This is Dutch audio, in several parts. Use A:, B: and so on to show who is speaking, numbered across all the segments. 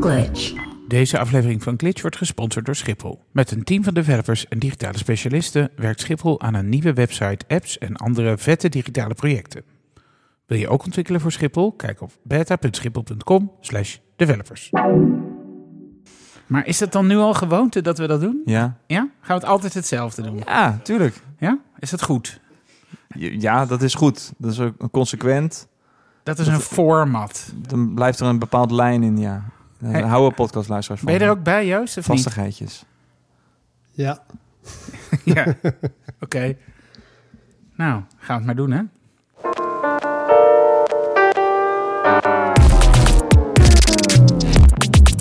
A: Glitch.
B: Deze aflevering van Glitch wordt gesponsord door Schiphol. Met een team van developers en digitale specialisten werkt Schiphol aan een nieuwe website, apps en andere vette digitale projecten. Wil je ook ontwikkelen voor Schiphol? Kijk op beta.schiphol.com slash developers. Maar is het dan nu al gewoonte dat we dat doen?
C: Ja.
B: Ja? Gaan we het altijd hetzelfde doen?
C: Ja, tuurlijk.
B: Ja? Is dat goed?
C: Ja, dat is goed. Dat is ook consequent.
B: Dat is een format.
C: Dan blijft er een bepaalde lijn in, ja. Daar
B: Hey.
C: houden podcastluisteraars van.
B: Ben je er ook bij, Joost, of niet?
C: Vastigheidjes.
D: Ja,
B: Ja. Oké. Nou, gaan we het maar doen, hè?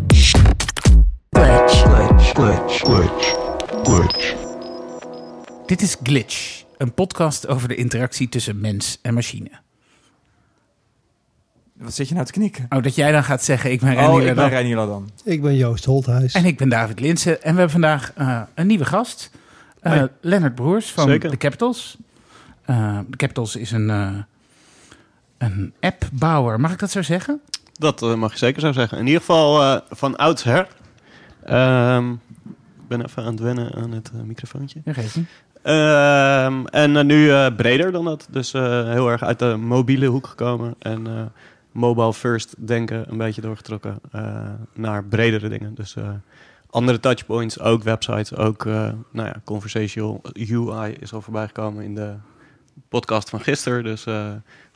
A: Glitch.
E: Glitch, glitch, glitch, glitch.
B: Dit is Glitch, een podcast over de interactie tussen mens en machine.
C: Wat zit je nou te knikken?
B: Oh, dat jij dan gaat zeggen, ik ben
C: Oh,
B: Reinier
C: ik ben. Reinier
D: ik ben Joost Holthuis.
B: En ik ben David Linsen. En we hebben vandaag eh, een nieuwe gast. Eh
F: Hoi.
B: Lennart Broers van
F: Zeker.
B: The Capitals. Eh The Capitals is een, eh, een appbouwer. Mag ik dat zo zeggen?
F: Dat mag je zeker zo zeggen. In ieder geval eh, van oudsher. Ehm ik ben even aan het wennen aan het microfoontje.
B: Ja, geef niet.
F: Ehm, en nu eh, breder dan dat. Dus eh, heel erg uit de mobiele hoek gekomen. En eh, mobile first denken een beetje doorgetrokken eh, naar bredere dingen. Dus eh, andere touchpoints, ook websites, ook eh, nou ja, conversational UI is al voorbij gekomen in de podcast van gisteren. Dus eh,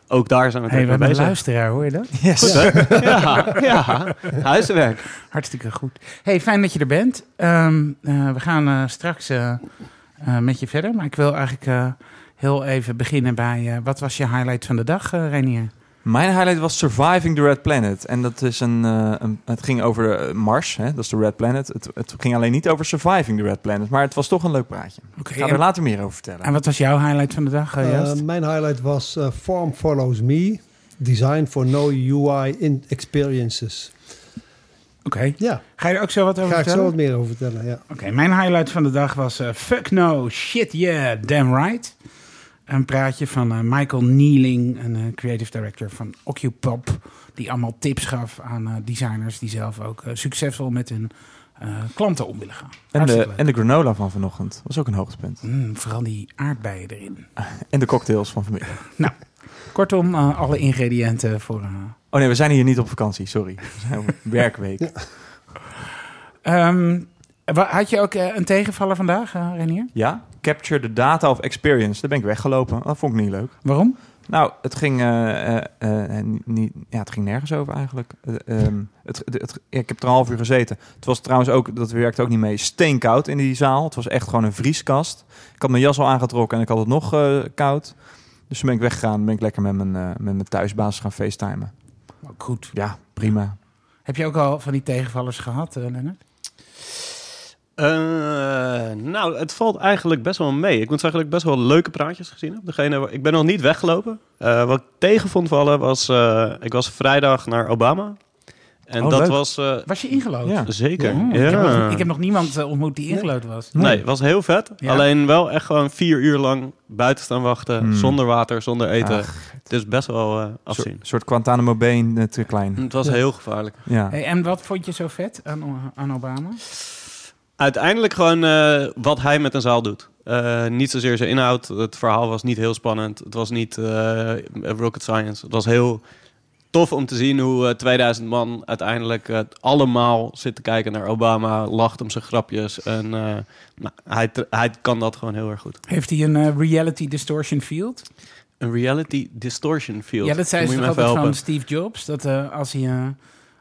F: ook daar zijn we
B: Hey, we
F: bezig.
B: luisteraar, hoor je dat?
C: Yes.
F: Goed, hè? ja, ja, huiswerk.
B: Hartstikke goed. Hey, fijn dat je er bent. Ehm, eh, we gaan eh, straks met je verder. Maar ik wil eigenlijk eh, heel even beginnen bij... eh, wat was je highlight van de dag, Reinier?
C: Mijn highlight was Surviving the Red Planet. En dat is een, eh, een het ging over eh, Mars, hè? dat is de Red Planet. Het, het ging alleen niet over Surviving the Red Planet, maar het was toch een leuk praatje.
B: Oké,
C: Ik ga er later meer over vertellen.
B: En wat was jouw highlight van de dag, eh,
D: mijn highlight was eh, Form Follows Me. Design for No UI in Experiences.
B: Oké.
D: Ja,
B: Ga je er ook zo wat over
D: ga ik zo
B: vertellen?
D: wat meer over vertellen. Ja.
B: Oké, mijn highlight van de dag was eh, Fuck No, Shit Yeah, Damn Right. Een praatje van eh, Michael Neeling, een eh, creative director van Occupop. Die allemaal tips gaf aan eh, designers die zelf ook succesvol met hun klanten om willen gaan.
C: En de, en de granola van vanochtend was ook een hoogtepunt.
B: Mm, vooral die aardbeien erin.
C: En de cocktails van vanmiddag.
B: Kortom, eh, alle ingrediënten voor...
C: Oh nee, we zijn hier niet op vakantie, sorry. We zijn op werkweek.
B: Ehm, had je ook een tegenvaller vandaag, Renier?
C: Ja, capture the data of experience. Daar ben ik weggelopen. Dat vond ik niet leuk.
B: Waarom?
C: Nou, het ging, eh, eh, eh, niet, ja, het ging nergens over eigenlijk. Eh, ehm, het, het, ik heb er een half uur gezeten. Het was trouwens ook, dat werkte ook niet mee, steenkoud in die zaal. Het was echt gewoon een vrieskast. Ik had mijn jas al aangetrokken en ik had het nog koud. Dus toen ben ik weggegaan. ben ik lekker met mijn, met mijn thuisbaas gaan facetimen.
B: Ook goed.
C: Ja, prima.
B: Heb je ook al van die tegenvallers gehad, eh Lennart?
F: Eh, nou, het valt eigenlijk best wel mee. Ik moet zeggen dat ik best wel leuke praatjes gezien heb. Degene, waar- ik ben nog niet weggelopen. Eh, wat ik tegen vond vallen was... eh, ik was vrijdag naar Obama. En
C: Oh,
F: dat
C: leuk.
F: was... eh,
B: Was je ingelood?
C: Ja.
F: zeker. Ja.
B: ik, heb nog, ik heb nog niemand ontmoet die ingelood was.
F: Nee, het was heel vet.
B: Ja.
F: Alleen wel echt gewoon vier uur lang buiten staan wachten.
C: Hmm.
F: Zonder water, zonder eten.
C: Ach,
F: het is best wel eh
C: Een
F: afzien.
C: soort, Guantanamo Bay te klein.
F: Het was
D: Ja.
F: heel gevaarlijk.
C: Ja.
B: Hey, en wat vond je zo vet aan, aan Obama?
F: Uiteindelijk gewoon eh, wat hij met een zaal doet. Eh, niet zozeer zijn inhoud. Het verhaal was niet heel spannend. Het was niet eh, rocket science. Het was heel tof om te zien hoe eh, 2000 man uiteindelijk allemaal zit te kijken naar Obama. Lacht om zijn grapjes. En nou, hij, hij kan dat gewoon heel erg goed.
B: Heeft hij een reality distortion field?
F: Een reality distortion field.
B: Ja, dat zei ze altijd
F: even
B: van? Steve Jobs. Dat als, hij,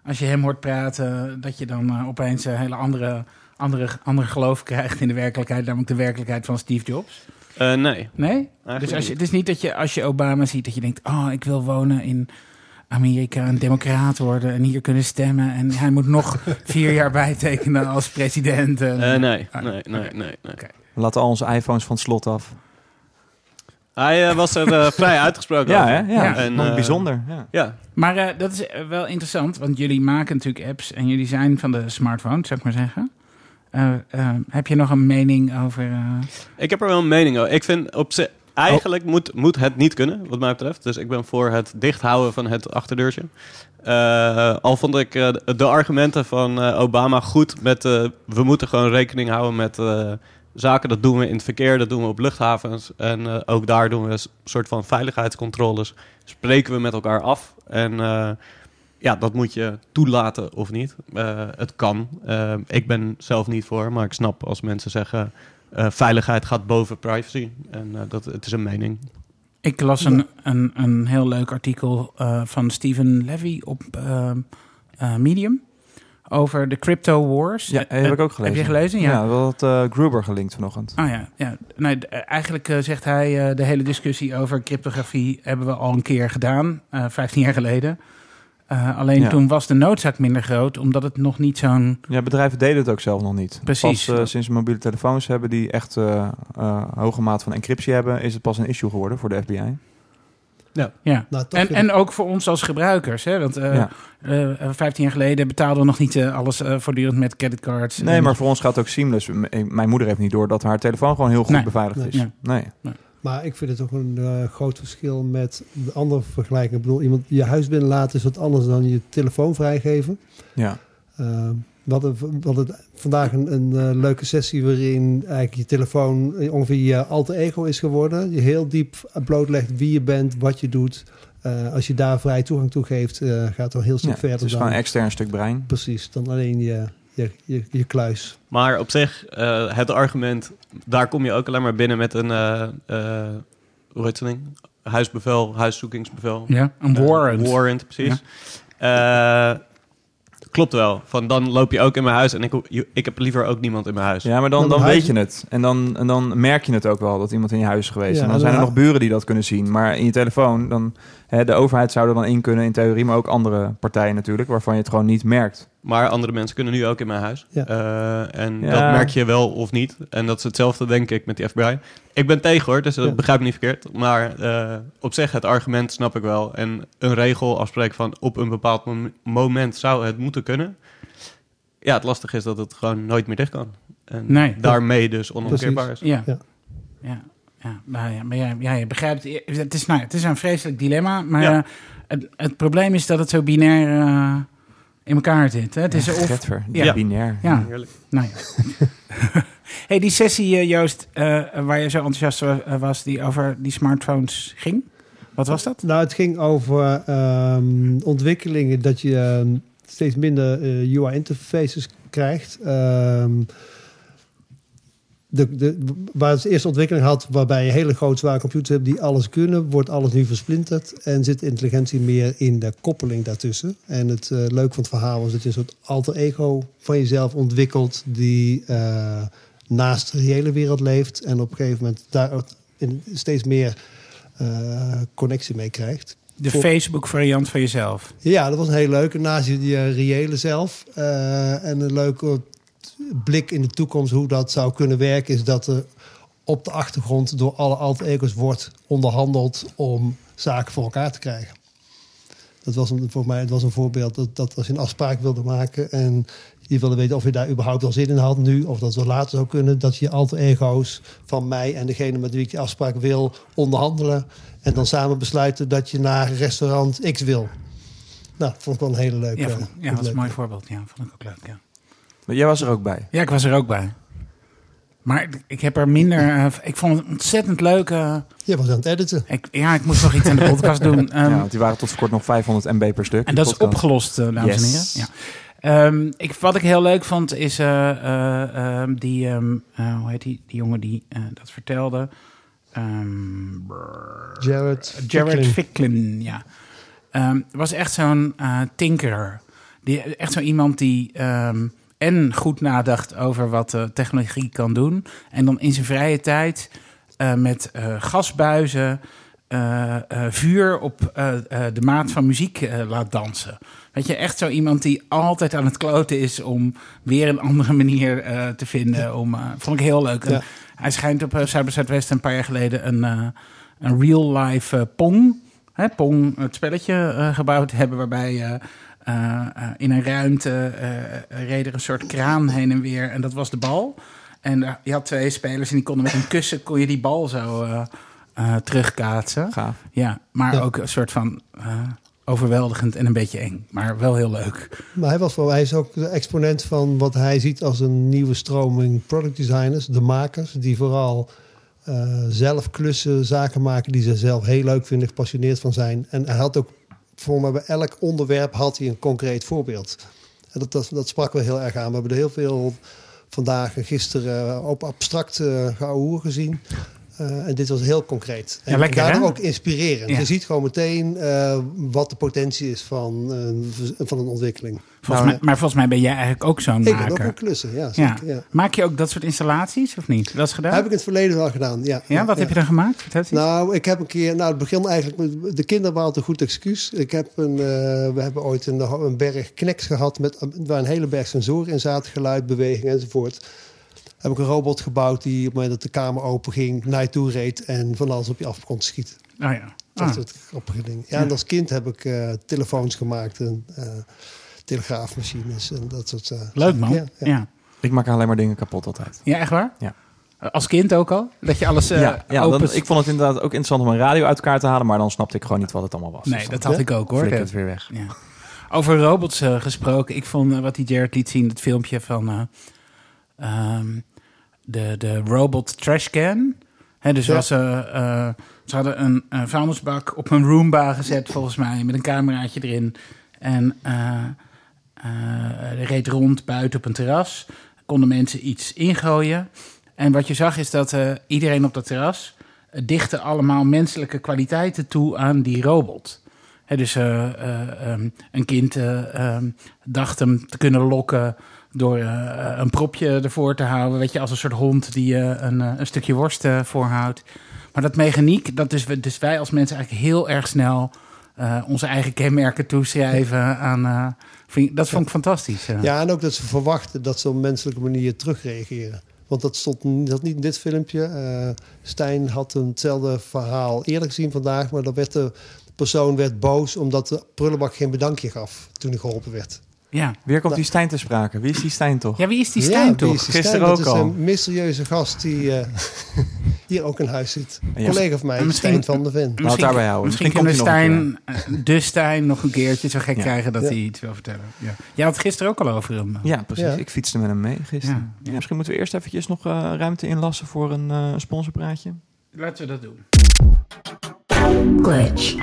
B: als je hem hoort praten, dat je dan opeens een hele andere, andere, andere geloof krijgt in de werkelijkheid. Namelijk de werkelijkheid van Steve Jobs.
F: Eh, nee.
B: Nee?
F: Eigenlijk
B: Dus als je, het is niet dat je als je Obama ziet dat je denkt... oh, ik wil wonen in Amerika, een democraat worden... en hier kunnen stemmen. En hij moet nog vier jaar bijtekenen als president. En,
F: Eh, nee,
B: Ah,
F: nee, nee,
B: oké.
F: nee, nee.
B: Oké.
C: We laten al onze iPhones van het slot af.
F: Hij eh, was er eh, vrij uitgesproken
C: Ja,
F: over.
C: hè? Ja,
B: Ja.
F: En,
C: Nog
F: eh,
C: bijzonder. Ja.
F: Ja,
B: Maar eh, dat is eh, wel interessant, want jullie maken natuurlijk apps... en jullie zijn van de smartphone, zou ik maar zeggen. Eh, eh, heb je nog een mening over... eh,
F: ik heb er wel een mening over. Ik vind op zich... Eigenlijk moet, moet het niet kunnen, wat mij betreft. Dus ik ben voor het dichthouden van het achterdeurtje. Al vond ik de argumenten van Obama goed met we moeten gewoon rekening houden met zaken. Dat doen we in het verkeer, dat doen we op luchthavens. En ook daar doen we een soort van veiligheidscontroles. Spreken we met elkaar af. En ja, dat moet je toelaten of niet. Eh, het kan. Eh, ik ben zelf niet voor, maar ik snap als mensen zeggen... eh, veiligheid gaat boven privacy. En eh, dat, het is een mening.
B: Ik las een, een, een heel leuk artikel eh, van Stephen Levy op Medium over de crypto wars.
C: Ja, heb ik ook gelezen.
B: Heb je gelezen? Ja.
C: Ja, wel had eh, Gruber gelinkt vanochtend.
B: Ah ja, ja. Nee, eigenlijk zegt hij eh, de hele discussie over cryptografie hebben we al een keer gedaan, eh 15 jaar geleden. Eh, alleen
C: Ja.
B: toen was de noodzaak minder groot, omdat het nog niet zo'n.
C: Ja, bedrijven deden het ook zelf nog niet.
B: Precies.
C: Pas eh, sinds we mobiele telefoons hebben die echt eh, eh, hoge maat van encryptie hebben, is het pas een issue geworden voor de FBI.
B: Ja.
D: Nou, toch
B: En, en ook voor ons als gebruikers. Hè? Want eh
C: Ja.
B: eh, 15 jaar geleden betaalden we nog niet eh, alles eh, voortdurend met creditcards.
C: Nee,
B: En-
C: maar voor ons gaat het ook seamless. M- Mijn moeder heeft niet door dat haar telefoon gewoon heel goed
B: Nee.
C: beveiligd
D: Nee.
C: is.
B: Ja.
C: Nee.
D: Maar ik vind het ook een eh, groot verschil met de andere vergelijking. Ik bedoel, iemand je huis binnenlaten is wat anders dan je telefoon vrijgeven.
C: Ja.
D: Uh, we hadden, we hadden vandaag een, een eh, leuke sessie waarin eigenlijk je telefoon ongeveer je alter ego is geworden. Je heel diep blootlegt wie je bent, wat je doet. Eh, als je daar vrij toegang toe geeft, eh, gaat het al heel stuk
C: ja.
D: verder
C: Het is
D: dan,
C: gewoon een extern stuk brein.
D: precies, dan alleen je, je, je, je kluis.
F: Maar op zich, eh, het argument, daar kom je ook alleen maar binnen met een, eh eh hoe heet zo'n ding? Huisbevel, huiszoekingsbevel.
B: Ja, een warrant.
F: warrant, precies. Eh, klopt wel. Van dan loop je ook in mijn huis en ik, ik heb liever ook niemand in mijn huis.
C: Ja, maar dan,
D: Dan
C: dan
D: huis-
C: weet je het. En dan, en dan merk je het ook wel dat iemand in je huis is geweest.
D: Ja,
C: en dan zijn er nog buren die dat kunnen zien. Maar in je telefoon, dan, de overheid zou er dan in kunnen in theorie, maar ook andere partijen natuurlijk, waarvan je het gewoon niet merkt.
F: Maar andere mensen kunnen nu ook in mijn huis.
D: Ja.
F: Eh, en
C: Ja.
F: dat merk je wel of niet. En dat is hetzelfde, denk ik, met die FBI. Ik ben tegen hoor, dus dat
D: Ja.
F: begrijp ik niet verkeerd. Maar eh, op zich, het argument snap ik wel. En een regel afspreken van op een bepaald mom- moment zou het moeten kunnen. Ja, het lastige is dat het gewoon nooit meer dicht kan. En
B: Nee.
F: daarmee dus onomkeerbaar is.
B: Ja.
D: Ja.
B: Ja. Nou ja, maar ja, ja, je begrijpt, het is, nou, het is een vreselijk dilemma, maar
F: Ja.
B: eh, het, het probleem is dat het zo binair eh, in elkaar zit. Hè? Het is of,
C: Getver,
B: Ja.
C: binair.
B: ja,
F: Heerlijk.
B: nou ja. hey, die sessie, eh, Joost, eh, waar je zo enthousiast wa- was, die over die smartphones ging. Wat was dat?
D: Nou, het ging over ehm, ontwikkelingen dat je ehm, steeds minder eh, UI-interfaces krijgt. De, de, waar het eerste ontwikkeling had, waarbij je hele grote zware computers hebt die alles kunnen, wordt alles nu versplinterd en zit intelligentie meer in de koppeling daartussen. En het eh leuke van het verhaal was dat je een soort alter ego van jezelf ontwikkelt die eh, naast de reële wereld leeft en op een gegeven moment daar steeds meer eh, connectie mee krijgt.
B: De
D: Voor-
B: Facebook variant van jezelf.
D: Ja, dat was een hele leuke. Naast je, je reële zelf. en een leuke blik in de toekomst hoe dat zou kunnen werken... is dat er op de achtergrond door alle alter ego's wordt onderhandeld... om zaken voor elkaar te krijgen. Dat was een, voor mij het was een voorbeeld dat, dat als je een afspraak wilde maken... en je wilde weten of je daar überhaupt wel zin in had nu... of dat zo later zou kunnen, dat je alter ego's van mij... en degene met wie ik die afspraak wil onderhandelen... en dan samen besluiten dat je naar restaurant X wil. Nou, dat vond ik wel een hele leuke.
B: Ja, vond- ja dat is een mooi voorbeeld. Ja, vond ik ook leuk. Ja.
C: Maar jij was er ook bij.
B: Ja, ik was er ook bij. Maar ik heb er minder. eh, ik vond het ontzettend leuk. eh,
D: Je was aan het editen.
B: ik, ja, ik moest nog iets aan de podcast doen. Ehm,
C: ja, want die waren tot voor kort nog 500 MB per stuk.
B: en dat is opgelost, eh, dames
C: Yes.
B: en heren. Ja. Ehm, ik, wat ik heel leuk vond is eh, eh, ehm, die, ehm, eh, hoe heet die, die jongen die eh, dat vertelde. Ehm.
D: Jared.
B: Jared
D: Ficklin.
B: Ficklin, ja. Ehm was echt zo'n eh tinkerer. Die, echt zo iemand die ehm, en goed nadacht over wat technologie kan doen. En dan in zijn vrije tijd eh, met eh, gasbuizen eh, vuur op de maat van muziek laat dansen. Weet je, echt zo iemand die altijd aan het kloten is om weer een andere manier te vinden. Om, eh, vond ik heel leuk. En. Hij schijnt op Cyber Zuidwest een paar jaar geleden een, een real-life eh, Pong, hè, Pong, het spelletje gebouwd te hebben waarbij eh, eh, in een ruimte eh, reed er een soort kraan heen en weer en dat was de bal. En je had twee spelers en die konden met een kussen kon je die bal zo eh, eh, terugkaatsen.
C: Gaaf.
B: Ja, maar
D: Ja.
B: ook een soort van eh, overweldigend en een beetje eng. Maar wel heel leuk.
D: Maar hij, was wel, hij is ook de exponent van wat hij ziet als een nieuwe stroming product designers. De makers die vooral eh, zelf klussen, zaken maken die ze zelf heel leuk vinden, gepassioneerd van zijn. En hij had ook, voor mij bij elk onderwerp had hij een concreet voorbeeld. En dat, dat, dat sprak wel heel erg aan. We hebben er heel veel vandaag en gisteren op abstract uh, gezien. Uh, en dit was heel concreet. En
B: Ja, lekker,
D: daardoor
B: hè?
D: ook inspirerend.
B: Ja.
D: Je ziet gewoon meteen eh, wat de potentie is van, eh, van een ontwikkeling.
B: Volgens mij, maar volgens mij ben jij eigenlijk ook zo'n
D: Ik ben ook
B: maker.
D: een klussen, ja.
B: ja.
D: Zeker, ja.
B: Maak je ook dat soort installaties of niet? Dat is gedaan?
D: Heb ik in het verleden wel gedaan, ja.
B: ja, wat heb je dan gemaakt?
D: Nou, ik heb een keer... Nou, het begin eigenlijk... met- De kinderen waren een goed excuus. Ik heb een... eh, we hebben ooit een, een berg kneks gehad... Met, waar een hele berg sensoren in zaten. Geluid, beweging enzovoort. Heb ik een robot gebouwd die op het moment dat de kamer open ging... naar je toe reed en van alles op je af kon schieten.
B: oh ja.
D: Dat
B: Ah.
D: soort grappige dingen. Ja, en als kind heb ik eh, telefoons gemaakt... en eh, telegraafmachines en dat soort eh,
B: Leuk man.
D: Ja,
B: Ja,
D: ja.
B: ja.
C: Ik maak alleen maar dingen kapot altijd.
B: echt waar?
C: Ja.
B: Als kind ook al? Dat je alles eh
C: ja, ja
B: open...
C: dan, ik vond het inderdaad ook interessant om een radio uit elkaar te halen, maar dan snapte ik gewoon niet wat het allemaal was.
B: nee,
C: Dus
B: dat had ik ook hoor.
C: flikker het weer weg.
B: Ja. Over robots eh, gesproken. Ik vond wat die Jared liet zien, het filmpje van eh, ehm, de, de robot trashcan. Hè, dus
D: Ja.
B: was, eh, eh, ze hadden een, een vuilnisbak op een Roomba gezet, volgens mij, met een cameraatje erin. En eh reed rond buiten op een terras. Konden mensen iets ingooien. En wat je zag is dat iedereen op dat terras dichtte allemaal menselijke kwaliteiten toe aan die robot. Hè, dus eh, eh, ehm, een kind eh, ehm, dacht hem te kunnen lokken door eh, een propje ervoor te houden. Weet je, als een soort hond die eh, een, eh, een stukje worst voorhoudt. Maar dat mechaniek, dat dus, we- dus wij als mensen eigenlijk heel erg snel onze eigen kenmerken toeschrijven aan. dat vond ik fantastisch.
D: Ja, en ook dat ze verwachten dat ze op een menselijke manier terugreageren. Want dat stond dat niet in dit filmpje. Stijn had eenzelfde verhaal eerder gezien vandaag, maar dan werd de persoon werd boos omdat de prullenbak geen bedankje gaf toen hij geholpen werd.
B: Ja.
C: Weer komt die Stijn te sprake. Wie is die Stijn toch?
B: ja, wie is die
D: Ja,
B: Stijn
D: wie
B: toch?
D: is die
C: Gisteren
D: Stijn?
C: ook
D: dat is een mysterieuze gast die eh, hier ook in huis zit.
C: Ja.
D: Collega van mij,
B: En misschien-
D: Stijn van der Ven.
C: We het daarbij houden.
B: Misschien,
C: Misschien
B: kunnen
C: komt
B: Stijn, eh, de Stijn, nog een keertje zo gek
C: Ja.
B: krijgen dat
D: Ja.
B: hij iets wil vertellen. Ja. Jij had het gisteren ook al over hem.
C: Ja, precies.
D: Ja.
C: Ik fietste met hem mee gisteren.
B: Ja,
C: Ja,
B: ja.
C: misschien moeten we eerst eventjes nog eh, ruimte inlassen voor een eh sponsorpraatje.
B: Laten we dat doen.
E: Glitch.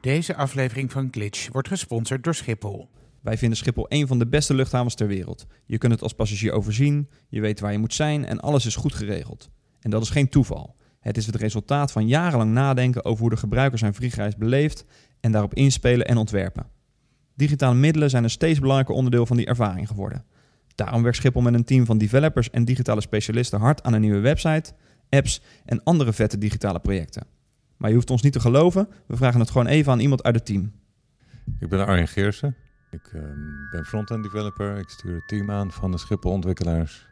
B: Deze aflevering van Glitch wordt gesponsord door Schiphol.
A: Wij vinden Schiphol een van de beste luchthavens ter wereld. Je kunt het als passagier overzien, je weet waar je moet zijn en alles is goed geregeld. En dat is geen toeval. Het is het resultaat van jarenlang nadenken over hoe de gebruiker zijn vliegreis beleeft en daarop inspelen en ontwerpen. Digitale middelen zijn een steeds belangrijker onderdeel van die ervaring geworden. Daarom werkt Schiphol met een team van developers en digitale specialisten hard aan een nieuwe website, apps en andere vette digitale projecten. Maar je hoeft ons niet te geloven, we vragen het gewoon even aan iemand uit het team.
G: Ik ben Arjen Geersen. Ik ehm, ben front-end developer. Ik stuur het team aan van de Schiphol ontwikkelaars.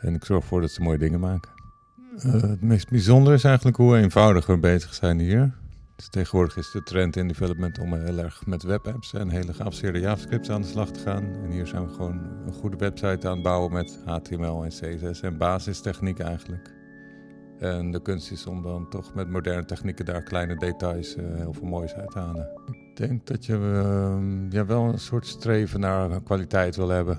G: En ik zorg ervoor dat ze mooie dingen maken. Eh, het meest bijzondere is eigenlijk hoe eenvoudig we bezig zijn hier. Dus tegenwoordig is de trend in development om heel erg met webapps en hele geavanceerde JavaScript aan de slag te gaan. En hier zijn we gewoon een goede website aan het bouwen met HTML en CSS en basistechniek eigenlijk. En de kunst is om dan toch met moderne technieken daar kleine details eh, heel veel moois uit te halen. Denk dat je ehm, ja, wel een soort streven naar kwaliteit wil hebben,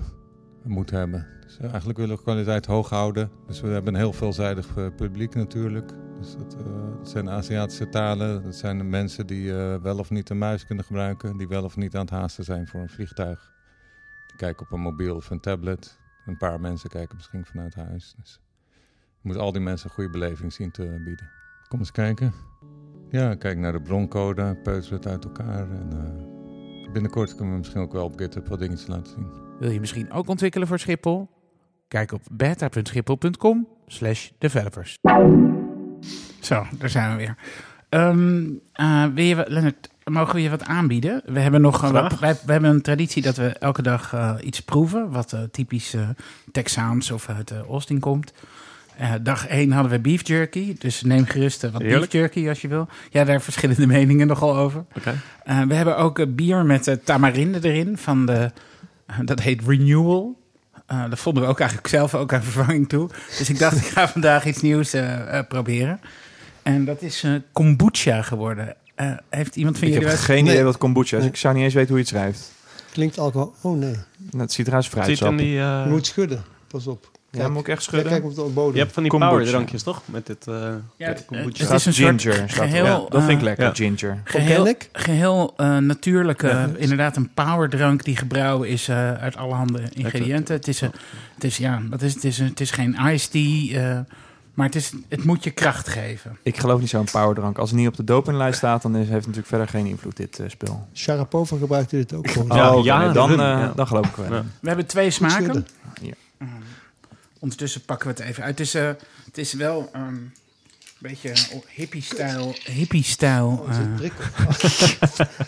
G: moet hebben. Dus eh, eigenlijk willen we kwaliteit hoog houden. Dus we hebben een heel veelzijdig eh, publiek natuurlijk. Dus dat, eh, dat zijn Aziatische talen. Dat zijn de mensen die wel of niet een muis kunnen gebruiken. Die wel of niet aan het haasten zijn voor een vliegtuig. Die kijken op een mobiel of een tablet. Een paar mensen kijken misschien vanuit huis. Dus je moet al die mensen een goede beleving zien te bieden. Kom eens kijken. Ja, kijk naar de broncode, peuter het uit elkaar. En, eh, binnenkort kunnen we misschien ook wel op GitHub wat dingetjes laten zien.
B: Wil je misschien ook ontwikkelen voor Schiphol? Kijk op beta.schiphol.com slash developers. Zo, daar zijn we weer. Ehm, eh, wil je, Lennart, mogen we je wat aanbieden? We hebben nog wij, we hebben een traditie dat we elke dag eh, iets proeven, wat typisch eh, Texaans of uit Austin komt. Eh, dag 1 hadden we beef jerky, dus neem gerust eh, wat
F: Heerlijk.
B: beef jerky als je wil. Ja, daar verschillende meningen nogal over.
F: Oké.
B: Eh, we hebben ook bier met tamarinde erin van de, dat heet Renewal. Eh, dat vonden we ook eigenlijk zelf ook aan vervanging toe. Dus ik dacht, ik ga vandaag iets nieuws eh, eh, proberen. En dat is eh, kombucha geworden. Eh, heeft iemand van
C: Ik heb
B: jullie... wel-
C: geen
D: Nee.
C: idee wat kombucha is.
D: Nee.
C: Ik zou niet eens weten hoe je het schrijft.
D: Klinkt alcohol. Oh nee.
C: Het ziet eruit als
F: Ziet in
C: fruitsap.
F: die, eh,
D: Je moet schudden. Pas op.
C: Ja, moet ik echt schudden?
D: kijk op de bodem.
F: je hebt van die
C: kombucha.
F: power drankjes toch? Met dit eh
B: Ja, het,
F: kombucha.
B: het is een
C: ginger. staat er.
B: geheel,
C: Ja, dat vind ik
B: eh,
C: lekker,
F: ja.
C: ginger.
B: Geheel, geheel eh, natuurlijke,
C: Ja.
B: inderdaad een powerdrank die gebrouwen is eh, uit allerhande ingrediënten. Het is, een, het is, ja, wat is, het, het is, een, het is geen iced tea, eh, maar het, is, het moet je kracht geven.
C: Ik geloof niet zo'n powerdrank. Als het niet op de dopinglijst staat, dan is, heeft het natuurlijk verder geen invloed, dit eh, spul.
D: Sharapova gebruikte dit ook gewoon.
C: Oh,
F: ja,
C: dan, eh,
F: ja.
C: dan geloof ik wel.
F: Ja.
B: We hebben twee smaken.
C: Ja.
B: Ondertussen pakken we het even uit. Het is, eh, het is wel ehm, een beetje hippie-stijl. Hippie-stijl.
D: Oh,
B: eh.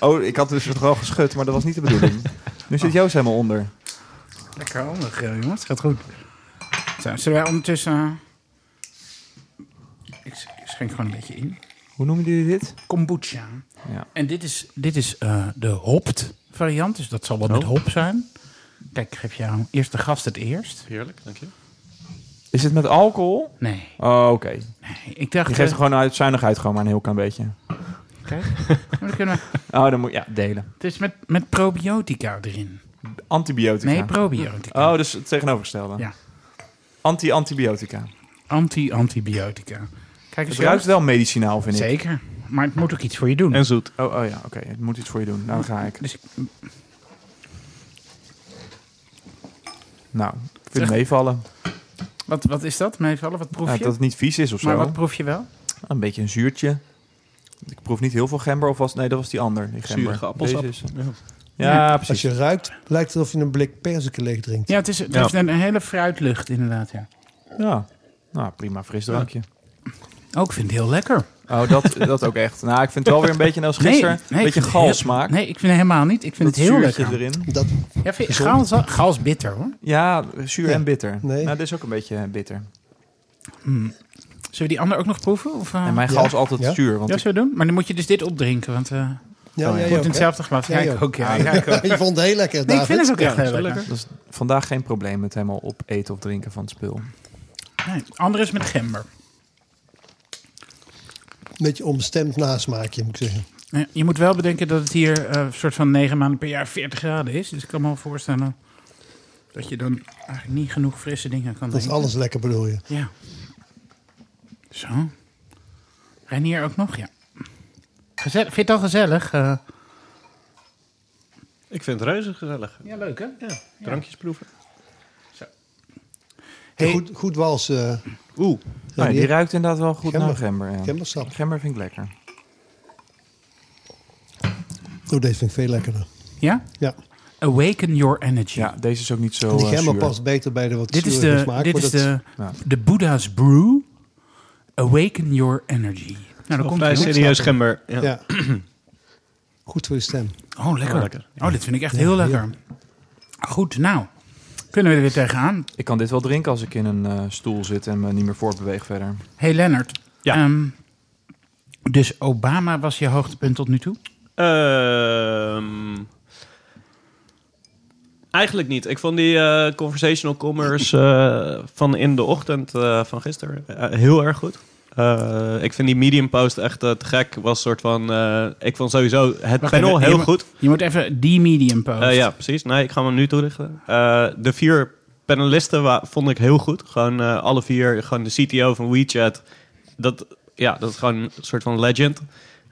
C: Oh, ik had dus het wel geschud, maar dat was niet de bedoeling. Nu zit Joost helemaal onder.
B: lekker handig, eh, jongens. Gaat goed. Zo, zullen wij ondertussen... ik, schenk gewoon een beetje in.
C: Hoe noemen jullie dit?
B: Kombucha.
C: Ja.
B: En dit is, dit is eh, de hopt variant, dus dat zal wel met
F: Oh.
B: hop zijn. Kijk, ik geef jou eerst de gast het eerst.
F: Heerlijk, dank je.
C: Is het met alcohol?
B: Nee,
C: Oh, oké.
B: nee. Ik dacht...
C: Je geeft er gewoon uit zuinigheid gewoon maar een heel klein beetje.
B: kijk, maar dan kunnen we-
C: Oh, dan moet ja, delen.
B: het is met, met probiotica erin.
C: Antibiotica.
B: Nee, probiotica.
C: Oh, dus het tegenovergestelde.
B: Ja.
C: Anti-antibiotica.
B: Anti-antibiotica. Kijk eens,
C: Het ruikt wel medicinaal, vind ik.
B: Zeker. Maar het moet ook iets voor je doen.
F: En zoet.
C: Oh, oh ja, oké. Het moet iets voor je doen. Nou, dan ga ik.
B: Dus
C: Nou, ik vind het meevallen.
B: Wat, wat is dat? Meevallen? Wat proef
C: Ja,
B: je?
C: dat het niet vies is of
B: maar
C: zo.
B: wat proef je wel?
C: Een beetje een zuurtje. Ik proef niet heel veel gember. Of was Nee, dat was die ander. Die gember.
F: Appelsap.
C: Deze is-
F: Ja.
C: Ja,
D: Als
C: precies.
D: je ruikt, lijkt het alsof je een blik perziken leeg drinkt.
B: Ja, het, is, het
F: Ja.
B: heeft een, een hele fruitlucht inderdaad, ja.
C: Ja. Nou, prima fris drankje.
B: Ook ik vind het heel lekker.
C: Oh, dat, dat ook echt. Nou, ik vind het wel weer een beetje als gisteren.
B: nee,
C: een beetje galsmaak.
B: Nee, ik vind het helemaal niet. Ik vind
C: Dat
B: het heel lekker.
C: erin.
D: Dat,
B: Ja, vind je,
D: Gezond.
B: gaal, is- gaal is bitter hoor.
C: Ja, zuur
D: Ja.
C: en bitter.
D: Nee.
C: Nou, dit is ook een beetje bitter.
B: Zullen we die ander ook nog proeven? Of, eh?
C: En mijn gal is altijd
D: Ja.
C: zuur. Want
B: ja, zullen we doen? Maar dan moet je dus dit opdrinken, want eh
D: ja,
C: Oh, ja.
B: in hetzelfde glas. Ja, ik
D: ook.
B: Ja, ja, ik ook.
D: Je vond het heel lekker,
B: Nee, ik vind het ook
F: Ja,
B: echt heel lekker.
C: is vandaag geen probleem met helemaal opeten of drinken van het spul.
B: Nee, andere is met gember.
D: Een beetje onbestemd nasmaakje, moet ik zeggen.
B: Ja, Je moet wel bedenken dat het hier eh, een soort van 9 maanden per jaar 40 graden is. Dus ik kan me wel voorstellen dat je dan eigenlijk niet genoeg frisse dingen kan
D: Dat is alles lekker, bedoel je.
B: Ja. Zo. Reinier ook nog? Ja. Gezellig. Vind je het al gezellig? Eh,
F: Ik vind het reuze gezellig.
B: ja, leuk hè?
F: Ja, drankjes proeven.
B: Hey.
D: Goed, goed wals. eh
F: Oeh,
C: Nou, die ruikt inderdaad wel goed
D: Gember.
C: naar gember. Ja.
D: gembersap.
C: Gember vind ik lekker.
D: Oh, deze vind ik veel lekkerder.
B: Ja?
D: Ja.
B: Awaken your energy.
C: Ja, deze is ook niet zo
D: En die
C: eh,
D: gember past beter bij de wat
B: Dit is de,
D: smaak.
B: dit is de,
C: Ja.
B: de Buddha's Brew. Awaken your energy. Nou, dan komt het.
F: serieus gember. Ja.
D: Ja. Goed voor je stem.
B: Oh, lekker.
F: Oh, lekker.
B: Oh, dit vind ik echt
D: Ja,
B: heel
D: heel.
B: lekker. Goed, nou. Kunnen we er weer tegenaan.
C: Ik kan dit wel drinken als ik in een eh, stoel zit en me niet meer voortbeweeg verder.
B: Hey Lennart.
F: Ja.
B: Ehm, dus Obama was je hoogtepunt tot nu toe?
F: Ehm, eigenlijk niet. Ik vond die eh, conversational commerce eh, van in de ochtend eh, van gisteren heel erg goed. Eh, ik vind die medium post echt eh, te gek. Was soort van. eh, ik vond sowieso het
B: Wacht
F: panel
B: even,
F: heel
B: je moet-
F: goed.
B: Je moet even die medium post.
F: Ja, precies. Nee, ik ga hem nu toelichten. De vier panelisten vond ik heel goed. Gewoon alle vier. Gewoon de CTO van WeChat. Dat, ja, dat is gewoon een soort van legend.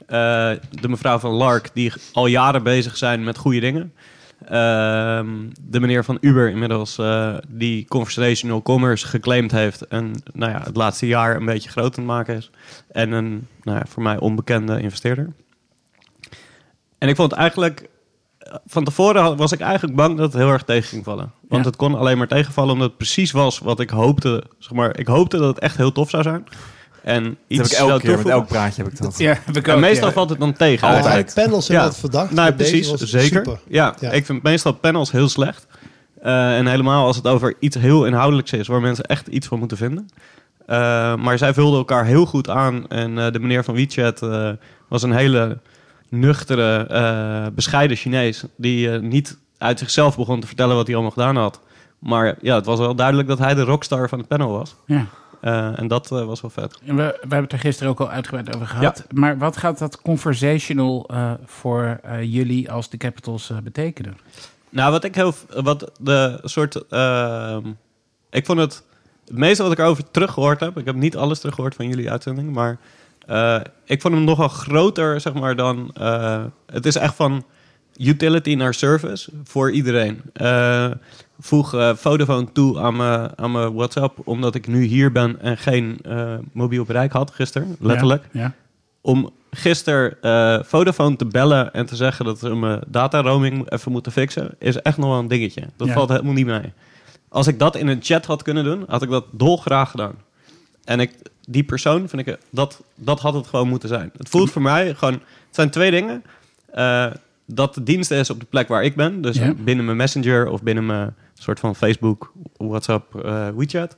F: De mevrouw van Lark, die al jaren bezig zijn met goede dingen. Ehm, de meneer van Uber inmiddels, eh, die conversational commerce geclaimd heeft. En nou ja, het laatste jaar een beetje groot aan het maken is. En een nou ja, voor mij onbekende investeerder. En ik vond eigenlijk van tevoren was ik eigenlijk bang dat het heel erg tegen ging vallen. Want
B: Ja.
F: het kon alleen maar tegenvallen omdat het precies was wat ik hoopte. Zeg maar, ik hoopte dat het echt heel tof zou zijn. En
C: Dat
F: iets
C: heb ik elke keer, met elk praatje heb ik dat.
B: Ja, heb ik
F: En
B: ook,
F: meestal
B: ja.
F: valt het dan tegen.
D: Altijd.
F: eigenlijk.
D: panels zijn
F: Ja.
D: wat verdacht.
F: Nou, precies, zeker. Ja,
D: Ja.
F: ik vind meestal panels heel slecht. Eh, en helemaal als het over iets heel inhoudelijks is, waar mensen echt iets van moeten vinden. Eh, maar zij vulden elkaar heel goed aan. En eh, de meneer van WeChat eh, was een hele nuchtere, eh, bescheiden Chinees. Die eh, niet uit zichzelf begon te vertellen wat hij allemaal gedaan had. Maar ja, het was wel duidelijk dat hij de rockstar van het panel was.
B: Ja.
F: Eh, en dat eh, was wel vet.
B: We, we hebben het er gisteren ook al uitgebreid over gehad. Maar wat gaat dat conversational eh, voor jullie als de Capitals betekenen?
F: Nou, wat ik heel... Wat de soort... ehm, ik vond het... Het meeste wat ik erover teruggehoord heb... Ik heb niet alles teruggehoord van jullie uitzending, maar... ik vond hem nogal groter, zeg maar, dan... het is echt van utility naar service voor iedereen. Voeg eh, Vodafone toe aan mijn, aan mijn WhatsApp... omdat ik nu hier ben en geen eh, mobiel bereik had gisteren, letterlijk
B: Ja.
F: om gisteren eh, Vodafone te bellen en te zeggen dat ze mijn data roaming even moeten fixen, is echt nog wel een dingetje. Dat
B: Ja.
F: valt helemaal niet mee. Als ik dat in een chat had kunnen doen, had ik dat dolgraag gedaan. En ik, die persoon, vind ik, dat, dat had het gewoon moeten zijn. Het voelt voor mij gewoon, het zijn twee dingen. Dat de dienst is op de plek waar ik ben, dus binnen mijn Messenger of binnen mijn soort van Facebook, WhatsApp, eh, WeChat.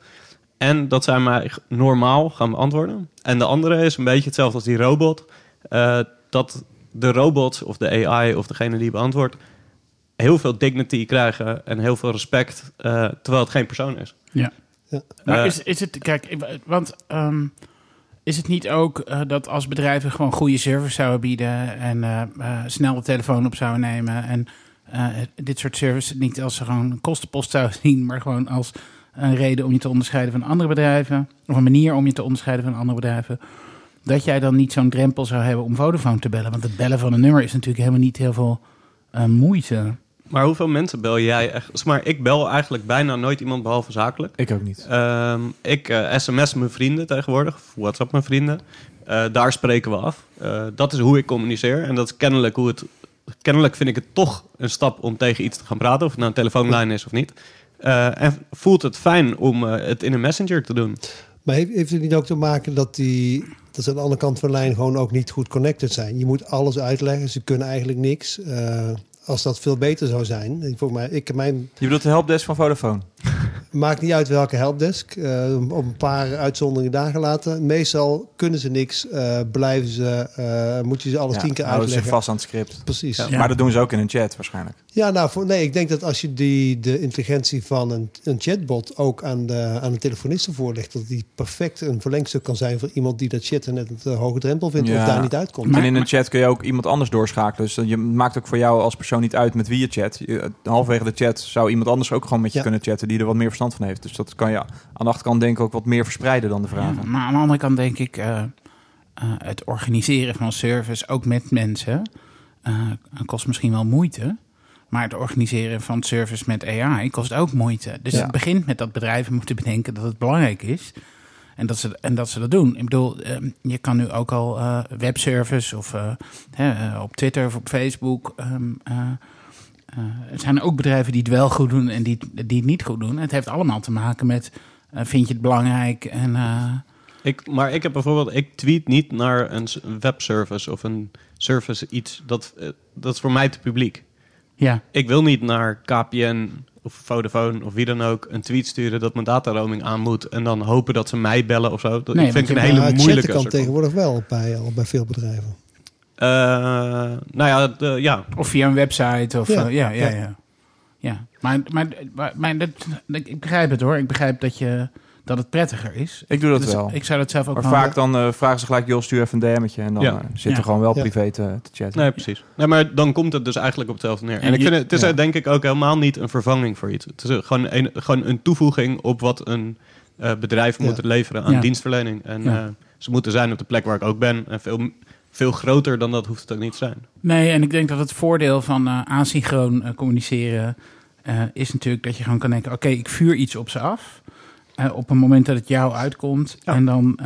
F: En dat zij mij normaal gaan beantwoorden. En de andere is een beetje hetzelfde als die robot. eh, dat de robots of de AI of degene die beantwoordt... heel veel dignity krijgen en heel veel respect... eh, terwijl het geen persoon is.
B: Ja.
D: Ja.
B: Maar is, is het, kijk, want ehm, is het niet ook eh, dat als bedrijven gewoon goede service zouden bieden en eh, eh, snel de telefoon op zouden nemen en eh, dit soort service niet als ze gewoon een kostenpost zouden zien, maar gewoon als een reden om je te onderscheiden van andere bedrijven, of een manier om je te onderscheiden van andere bedrijven, dat jij dan niet zo'n drempel zou hebben om Vodafone te bellen? Want het bellen van een nummer is natuurlijk helemaal niet heel veel eh, moeite.
F: Maar hoeveel mensen bel jij echt? Zeg Maar ik bel eigenlijk bijna nooit iemand behalve zakelijk.
C: Ik ook niet.
F: Ehm, ik eh, sms mijn vrienden tegenwoordig, of WhatsApp mijn vrienden. Eh, daar spreken we af. Eh, dat is hoe ik communiceer. En dat is kennelijk hoe het. Kennelijk vind ik het toch een stap om tegen iets te gaan praten, of het nou een telefoonlijn is of niet. Eh, en voelt het fijn om eh, het in een messenger te doen?
D: Maar heeft, heeft het niet ook te maken dat die dat ze aan de andere kant van de lijn gewoon ook niet goed connected zijn? Je moet alles uitleggen, ze kunnen eigenlijk niks. Eh, als dat veel beter zou zijn, voor mij, ik mijn
C: Je bedoelt de helpdesk van Vodafone?
D: Maakt niet uit welke helpdesk. eh, op een paar uitzonderingen daar gelaten. Meestal kunnen ze niks. eh, blijven ze. eh, moet je ze alles
C: Ja,
D: tien keer
C: houden ze zich
D: uitleggen.
C: vast aan het script.
D: Precies.
F: Ja.
D: Ja,
C: Maar dat doen ze ook in een chat waarschijnlijk.
D: nou, voor, nee, ik denk dat als je die, de intelligentie van een, een chatbot ook aan de, aan de telefonisten voorlegt, dat die perfect een verlengstuk kan zijn voor iemand die dat shit net een te hoge drempel vindt
C: Ja.
D: of daar niet uitkomt.
B: Maar-
C: en in een chat kun je ook iemand anders doorschakelen. Dus je maakt ook voor jou als persoon niet uit met wie je chat. Je, halverwege de chat zou iemand anders ook gewoon met je
D: Ja.
C: kunnen chatten die er wat meer verstand van heeft. Dus dat kan je aan de achterkant denk ik ook wat meer verspreiden dan de vragen.
B: Ja, maar aan de andere kant denk ik, eh, eh, het organiseren van service, ook met mensen, eh, kost misschien wel moeite. Maar het organiseren van service met AI kost ook moeite. Dus
C: Ja.
B: het begint met dat bedrijven moeten bedenken dat het belangrijk is. En dat ze, en dat, ze dat doen. Ik bedoel, eh, je kan nu ook al webservice of hè, op Twitter of op Facebook. ehm, eh, eh, er zijn ook bedrijven die het wel goed doen en die, die het niet goed doen. Het heeft allemaal te maken met, eh, vind je het belangrijk en... eh,
F: Ik, maar ik heb bijvoorbeeld, ik tweet niet naar een webservice of een service iets. Dat, eh, dat is voor mij te publiek.
B: Ja,
F: Ik wil niet naar KPN of Vodafone of wie dan ook een tweet sturen dat mijn dataroaming aan moet. En dan hopen dat ze mij bellen of zo. Dat
B: Nee,
F: ik vind ik een hele
D: het
F: moeilijke.
D: chatten kan tegenwoordig wel bij, al bij veel bedrijven.
F: Eh, nou ja, de- ja,
B: of via een website. Of,
D: Ja.
B: ja, ja, ja.
D: Ja.
B: ja. ja. Maar, maar, maar, maar dat, ik begrijp het hoor. Ik begrijp dat, je, dat het prettiger is.
C: Ik doe dat
B: Dus
C: wel.
B: Ik zou dat zelf ook
C: Maar
B: wel-
C: vaak dan eh, vragen ze gelijk, joh, stuur even een DM'tje. En dan
F: Ja.
C: eh, zit
B: Ja.
C: er gewoon wel
D: Ja.
C: privé te, te chatten.
F: nee, precies. Nee, maar dan komt het dus eigenlijk op hetzelfde neer. En,
B: En
F: ik
B: je-
F: vind het, het is
C: ja.
F: eh, denk ik ook helemaal niet een vervanging voor iets. Het is eh, gewoon een, gewoon een toevoeging op wat een eh, bedrijf
D: Ja.
F: moet leveren aan
B: Ja.
F: dienstverlening. En
B: Ja.
F: eh, ze moeten zijn op de plek waar ik ook ben. En veel, veel groter dan dat hoeft het ook niet te zijn.
B: Nee, en ik denk dat het voordeel van eh asynchroon eh, communiceren eh, is natuurlijk dat je gewoon kan denken: oké, ik vuur iets op ze af. op een moment dat het jou uitkomt.
F: Ja.
B: En dan,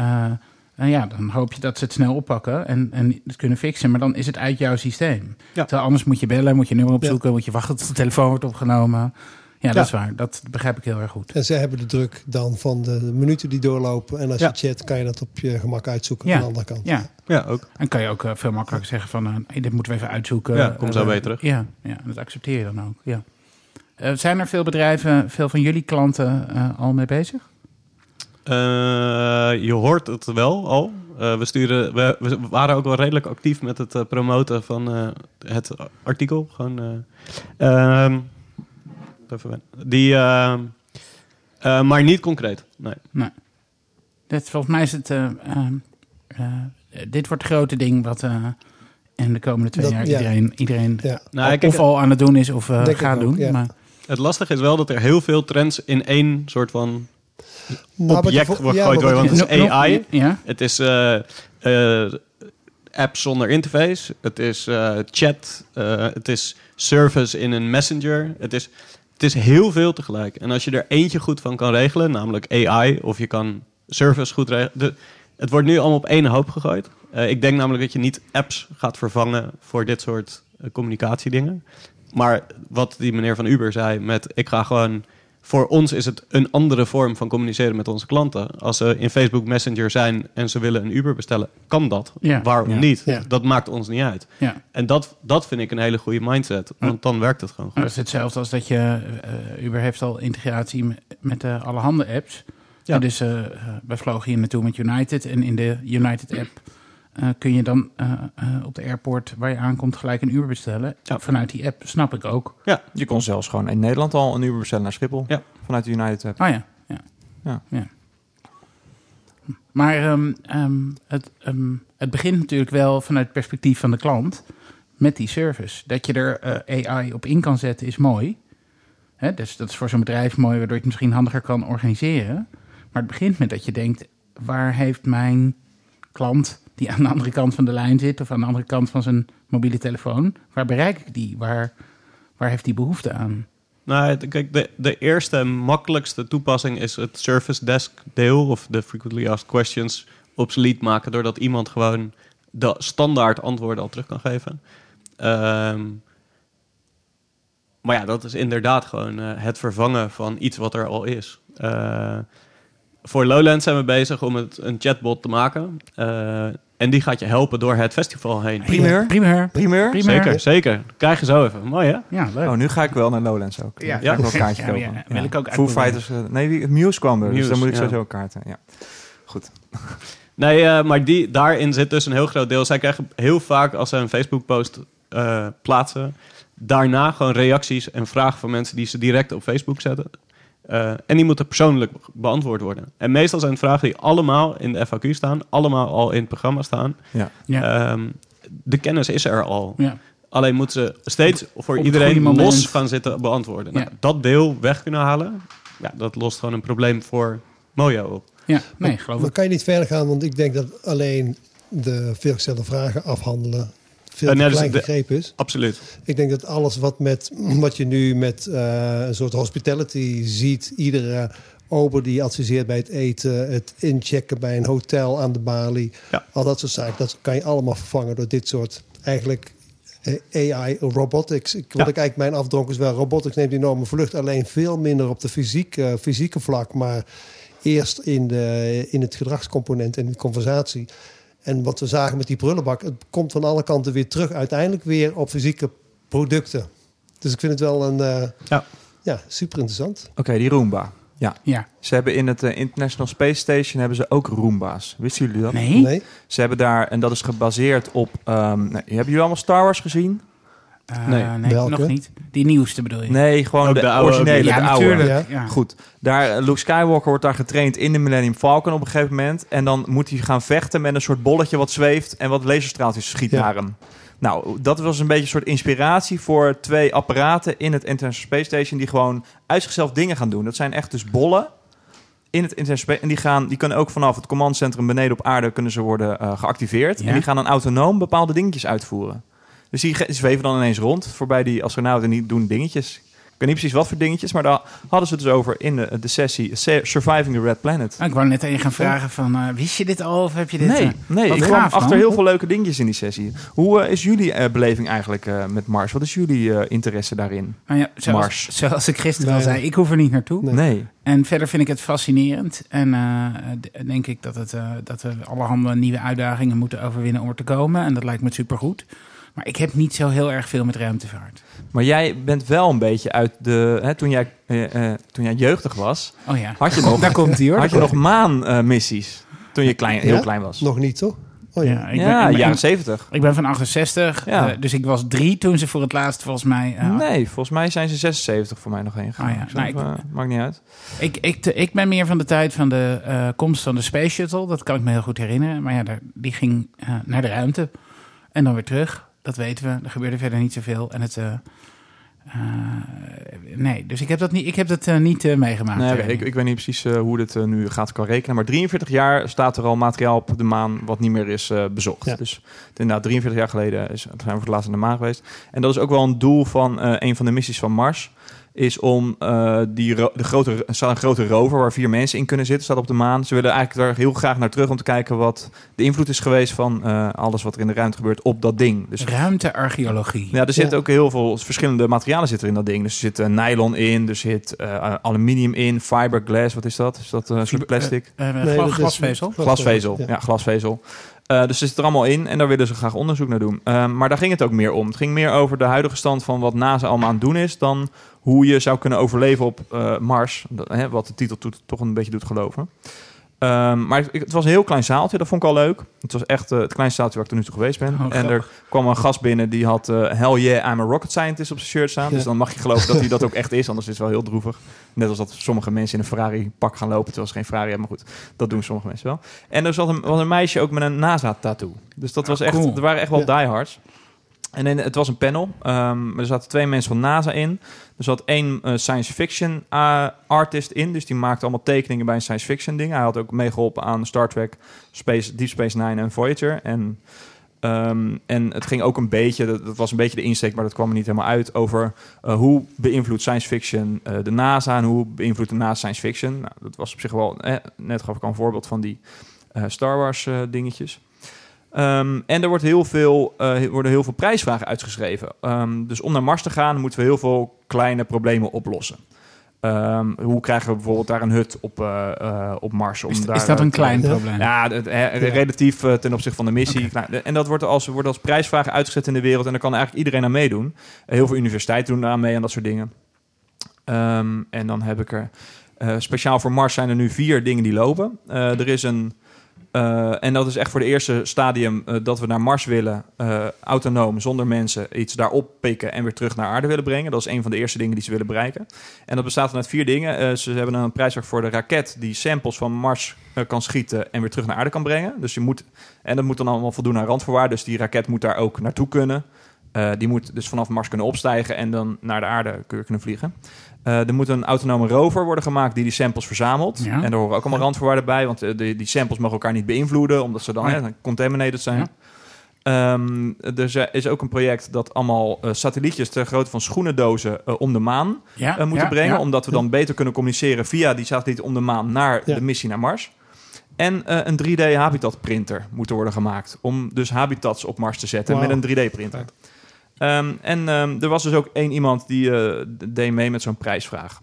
B: ja, dan hoop je dat ze het snel oppakken en, en het kunnen fixen. Maar dan is het uit jouw systeem.
F: Ja.
B: Terwijl anders moet je bellen, moet je nummer opzoeken, moet je wachten tot de telefoon wordt opgenomen. Ja, dat
F: Ja.
B: is waar. Dat begrijp ik heel erg goed.
D: En ze hebben de druk dan van de minuten die doorlopen. En als
F: Ja.
D: je chat, kan je dat op je gemak uitzoeken
B: Ja.
D: aan de andere kant.
B: Ja,
F: Ja, ook.
B: en kan je ook eh, veel makkelijker zeggen van, eh, hey, dit moeten we even uitzoeken.
F: Ja, kom zo
B: Eh,
F: je terug.
B: Ja, ja, en dat accepteer je dan ook. Ja. Eh, zijn er veel bedrijven, veel van jullie klanten eh, al mee bezig?
F: Eh, je hoort het wel al. Eh, we, sturen, we, we waren ook wel redelijk actief met het promoten van eh, het artikel. Gewoon, eh, ehm, even wennen. die, ehm, eh, maar niet concreet. Nee.
B: Nee. Dat, volgens mij is het... eh, eh, eh, dit wordt het grote ding wat eh, in de komende twee
D: Dat-
B: jaar
D: ja.
B: iedereen, iedereen
D: Ja.
F: Nou,
B: of
F: kijk,
B: al aan het doen is of eh, gaat
D: ook,
B: doen.
D: ja.
B: Maar,
F: het lastige is wel dat er heel veel trends in één soort van object wordt gegooid worden. Want het is AI.
B: Ja?
F: Het is eh, eh, apps zonder interface. Het is eh, chat. eh, het is service in een messenger. Het is, het is heel veel tegelijk. En als je er eentje goed van kan regelen, namelijk AI, of je kan service goed regelen. het wordt nu allemaal op één hoop gegooid. Eh, ik denk namelijk dat je niet apps gaat vervangen voor dit soort eh, communicatiedingen. Maar wat die meneer van Uber zei met ik ga gewoon voor ons is het een andere vorm van communiceren met onze klanten. Als ze in Facebook Messenger zijn en ze willen een Uber bestellen, kan dat.
B: Ja.
F: Waarom
C: Ja.
F: niet?
D: Ja.
F: Dat maakt ons niet uit.
B: Ja.
F: En dat, dat vind ik een hele goede mindset, want dan werkt het gewoon
B: Dat
F: goed.
B: is hetzelfde als dat je... eh, Uber heeft al integratie met, de allerhande apps.
F: Ja.
B: En dus eh, eh, wij vlogen hier naartoe met United. En in de United-app eh, kun je dan eh, eh, op de airport waar je aankomt gelijk een Uber bestellen.
F: Ja.
B: Vanuit die app, snap ik ook.
C: Je kon zelfs gewoon in Nederland al een Uber bestellen naar Schiphol.
F: Ja.
C: Vanuit de United app.
B: Oh ja, ja.
C: Ja.
B: Maar ehm, ehm, het, ehm, het begint natuurlijk wel vanuit het perspectief van de klant met die service. Dat je er AI op in kan zetten is mooi. Hè, dus dat is voor zo'n bedrijf mooi, waardoor je het misschien handiger kan organiseren. Maar het begint met dat je denkt, waar heeft mijn klant die aan de andere kant van de lijn zit... of aan de andere kant van zijn mobiele telefoon, waar bereik ik die? Waar, waar heeft die behoefte aan?
F: Nou, kijk, de, de eerste en makkelijkste toepassing is het Service Desk deel of de Frequently Asked Questions obsolete maken, doordat iemand gewoon de standaard antwoorden al terug kan geven. Ehm, maar ja, dat is inderdaad gewoon eh, het vervangen van iets wat er al is. Eh, voor Lowland zijn we bezig om het, een chatbot te maken. Eh, en die gaat je helpen door het festival heen.
C: Primeur?
B: Primeur.
C: Primeur?
B: Primeur.
F: Zeker, zeker. Krijg je zo even. Mooi hè?
B: Ja, leuk.
C: Oh, nu ga ik wel naar Lowlands ook.
B: Ja.
C: Ja, ga ik wel een kaartje
B: Ja,
C: kopen.
B: ja, wil ik ook
C: Foo. Fighters. eh, nee, wie- Muse kwam er. dus dan moet ik
F: ja.
C: sowieso kaarten. Ja. Goed.
F: Nee, eh, maar die, daarin zit dus een heel groot deel. Zij krijgen heel vaak als ze een Facebook-post eh, plaatsen, daarna gewoon reacties en vragen van mensen die ze direct op Facebook zetten. Eh, en die moeten persoonlijk beantwoord worden. En meestal zijn het vragen die allemaal in de FAQ staan, allemaal al in het programma staan.
C: Ja.
B: Ja.
F: Ehm, de kennis is er al.
B: ja.
F: Alleen moeten ze steeds voor iedereen los gaan zitten beantwoorden. Nou, dat deel weg kunnen halen, ja, dat lost gewoon een probleem voor Mojo op.
B: ja, nee, geloof
D: Dan
B: ik.
D: kan je niet verder gaan, want ik denk dat alleen de veelgestelde vragen afhandelen veel te klein gegrepen is.
F: Absoluut.
D: Ik denk dat alles wat, met, wat je nu met eh, een soort hospitality ziet, iedere ober die adviseert bij het eten, het inchecken bij een hotel aan de balie,
F: Ja.
D: al dat soort zaken, dat kan je allemaal vervangen door dit soort eigenlijk eh, AI robotics. Ik, wat
F: Ja.
D: ik eigenlijk mijn afdronk is wel robotics neemt enorme vlucht, alleen veel minder op de fysiek, eh, fysieke vlak, maar eerst in, de, in het gedragscomponent en in de conversatie. En wat we zagen met die prullenbak, het komt van alle kanten weer terug, uiteindelijk weer op fysieke producten. Dus ik vind het wel een eh,
F: Ja.
D: ja, super interessant.
C: Oké, die Roomba. Ja.
B: Ja.
C: Ze hebben in het eh, International Space Station hebben ze ook Roomba's. Wisten jullie dat?
B: Nee?
D: Nee?
C: Ze hebben daar, en dat is gebaseerd op... ehm, nee, hebben jullie allemaal Star Wars gezien?
B: Eh,
F: Nee.
B: nee,
D: Welke?
B: nog niet. Die nieuwste bedoel je?
C: Nee, gewoon de,
F: de oude-
C: originele,
B: ja,
C: de oude.
B: natuurlijk.
D: Ja.
C: Goed, daar, eh, Luke Skywalker wordt daar getraind in de Millennium Falcon op een gegeven moment. En dan moet hij gaan vechten met een soort bolletje wat zweeft en wat laserstraaltjes schiet
D: Ja.
C: naar hem. Nou, dat was een beetje een soort inspiratie voor twee apparaten in het International Space Station die gewoon uit zichzelf dingen gaan doen. Dat zijn echt dus bollen in het International Space en die gaan, die kunnen ook vanaf het commandcentrum beneden op aarde kunnen ze worden eh, geactiveerd
B: Ja.
C: en die gaan dan autonoom bepaalde dingetjes uitvoeren. Dus die zweven dan ineens rond voorbij die astronauten en die doen dingetjes. Ik weet niet precies wat voor dingetjes, maar daar hadden ze het dus over in de, de sessie Surviving the Red Planet.
B: Ah, ik wou net aan je gaan vragen van, eh, wist je dit al of heb je dit...
C: Nee,
B: eh,
C: nee ik kwam achter
B: man.
C: heel veel leuke dingetjes in die sessie. Hoe eh, is jullie eh, beleving eigenlijk eh, met Mars? Wat is jullie eh, interesse daarin?
B: nou ja, zoals,
C: Mars.
B: zoals ik gisteren al
D: Nee.
B: zei, ik hoef er niet naartoe.
D: Nee.
C: Nee.
B: En verder vind ik het fascinerend. En eh, denk ik dat, het, eh, dat we allerhande nieuwe uitdagingen moeten overwinnen om er te komen. En dat lijkt me supergoed. Maar ik heb niet zo heel erg veel met ruimtevaart.
C: Maar jij bent wel een beetje uit de... Hè, toen, jij, eh, eh, toen jij jeugdig was,
B: Oh ja,
C: had je nog,
B: daar komt hij hoor.
C: had je nog maanmissies. toen je klein, heel
D: Ja?
C: klein was.
D: Nog niet, toch? Oh ja.
B: Ja, ik
C: ja,
B: ben, ik,
C: jaren
B: ben,
C: 70.
B: ik ben van 68,
C: Ja.
B: eh, dus ik was drie toen ze voor het laatst volgens mij... eh,
C: Nee, volgens mij zijn ze 76 voor mij nog heen gegaan.
B: Ah, Nou, ik-
C: maakt niet uit.
B: Ik, ik, te- ik ben meer van de tijd van de eh, komst van de Space Shuttle. Dat kan ik me heel goed herinneren. Maar ja, daar, die ging eh, naar de ruimte en dan weer terug. Dat weten we. Er gebeurde verder niet zoveel. En het... eh, eh, nee, dus ik heb dat niet, ik heb dat, eh, niet meegemaakt.
C: Nee, ik, ik weet niet precies hoe dit nu gaat kan rekenen. Maar 43 jaar staat er al materiaal op de maan wat niet meer is bezocht.
D: Ja.
C: Dus inderdaad, 43 jaar geleden is, zijn we voor het laatst aan de maan geweest. En dat is ook wel een doel van eh, een van de missies van Mars. Is om eh, die ro- de grote, er staat een grote rover waar vier mensen in kunnen zitten, staat op de maan. Ze willen eigenlijk daar heel graag naar terug om te kijken wat de invloed is geweest van eh, alles wat er in de ruimte gebeurt op dat ding. Dus
B: Ruimtearcheologie.
C: ja, er zitten
D: Ja.
C: ook heel veel verschillende materialen zitten in dat ding. Dus er zit eh, nylon in, er zit eh, aluminium in, fiberglass, wat is dat? Is dat eh, een soort plastic?
D: Nee,
B: glasvezel.
C: Glasvezel,
D: ja,
C: glasvezel. Eh, dus het zit er allemaal in en daar willen ze graag onderzoek naar doen. Eh, maar daar ging het ook meer om. Het ging meer over de huidige stand van wat NASA allemaal aan het doen is... dan hoe je zou kunnen overleven op eh, Mars. Hè, wat de titel toch een beetje doet geloven. Ehm, maar het, het was een heel klein zaaltje, dat vond ik al leuk. Het was echt eh, het kleinste zaaltje waar ik tot nu toe geweest ben.
B: Oh,
C: en er kwam een gast binnen die had eh, Hell yeah, I'm a rocket scientist op zijn shirt staan. Dus dan mag je geloven dat hij dat ook echt is, anders is het wel heel droevig. Net als dat sommige mensen in een Ferrari pak gaan lopen terwijl ze geen Ferrari hebben. Maar goed, dat doen sommige mensen wel. En er zat een, was een meisje ook met een NASA-tattoo. Dus dat was echt,
B: cool.
C: er waren echt wel
D: Ja.
C: diehards. En het was een panel. Ehm, er zaten twee mensen van NASA in. Er zat één eh, science fiction eh, artist in. Dus die maakte allemaal tekeningen bij een science fiction ding. Hij had ook meegeholpen aan Star Trek, Space, Deep Space Nine en Voyager. En, ehm, en het ging ook een beetje, dat, was een beetje de insteek, maar dat kwam er niet helemaal uit, over eh, hoe beïnvloedt science fiction de NASA en hoe beïnvloedt de NASA science fiction. Nou, dat was op zich wel, net gaf ik al een voorbeeld van die Star Wars dingetjes. Ehm, en er wordt heel veel, eh, worden heel veel prijsvragen uitgeschreven. Ehm, dus om naar Mars te gaan, moeten we heel veel kleine problemen oplossen. Ehm, hoe krijgen we bijvoorbeeld daar een hut op, eh, eh, op Mars? Om
B: Is,
C: daar,
B: is dat een klein probleem?
C: ja, relatief ten opzichte van de missie. Nou, en dat wordt als, wordt als prijsvragen uitgezet in de wereld. En daar kan eigenlijk iedereen aan meedoen. Heel veel universiteiten doen daar aan mee en dat soort dingen. En dan heb ik er... speciaal voor Mars zijn er nu vier dingen die lopen. Er is een... eh, en dat is echt voor de eerste stadium eh, dat we naar Mars willen, eh, autonoom, zonder mensen, iets daarop pikken en weer terug naar aarde willen brengen. Dat is een van de eerste dingen die ze willen bereiken. En dat bestaat uit vier dingen. Ze hebben een prijsvraag voor de raket die samples van Mars kan schieten en weer terug naar aarde kan brengen. Dus je moet, en dat moet dan allemaal voldoen aan randvoorwaarden. Dus die raket moet daar ook naartoe kunnen. Die moet dus vanaf Mars kunnen opstijgen en dan naar de aarde kun- kunnen vliegen. Eh, er moet een autonome rover worden gemaakt die die samples verzamelt.
B: Ja.
C: En daar horen ook allemaal randvoorwaarden bij, want eh, die, die samples mogen elkaar niet beïnvloeden, omdat ze dan
B: Oh ja.
C: contaminated zijn.
B: Ja.
C: Ehm, er is ook een project dat allemaal eh, satellietjes ter grootte van schoenendozen om de maan
B: Ja,
C: eh, moeten
B: ja,
C: brengen.
B: ja.
C: Omdat we dan beter kunnen communiceren via die satelliet om de maan naar
D: Ja.
C: de missie naar Mars. En eh, een 3D habitat printer moet worden gemaakt. Om dus habitats op Mars te zetten met een 3D Ehm, en ehm, er was dus ook één iemand die d- deed mee met zo'n prijsvraag.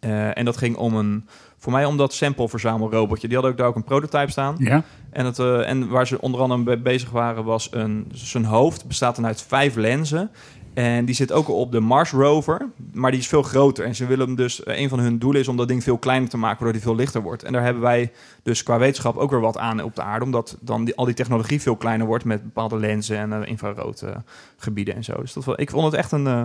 C: Eh, en dat ging om een, voor mij om dat sample verzamelrobotje. Die had ook daar ook een prototype staan.
B: Ja.
C: En, het, eh, en waar ze onder andere mee bezig waren, was een, zijn hoofd bestaat dan uit vijf lenzen. En die zit ook op de Mars rover, maar die is veel groter. En ze willen dus, eh, een van hun doelen is om dat ding veel kleiner te maken, waardoor die veel lichter wordt. En daar hebben wij dus qua wetenschap ook weer wat aan op de aarde, omdat dan die, al die technologie veel kleiner wordt met bepaalde lenzen en eh, infrarood gebieden en zo. Dus dat, wel- ik vond het echt een, eh,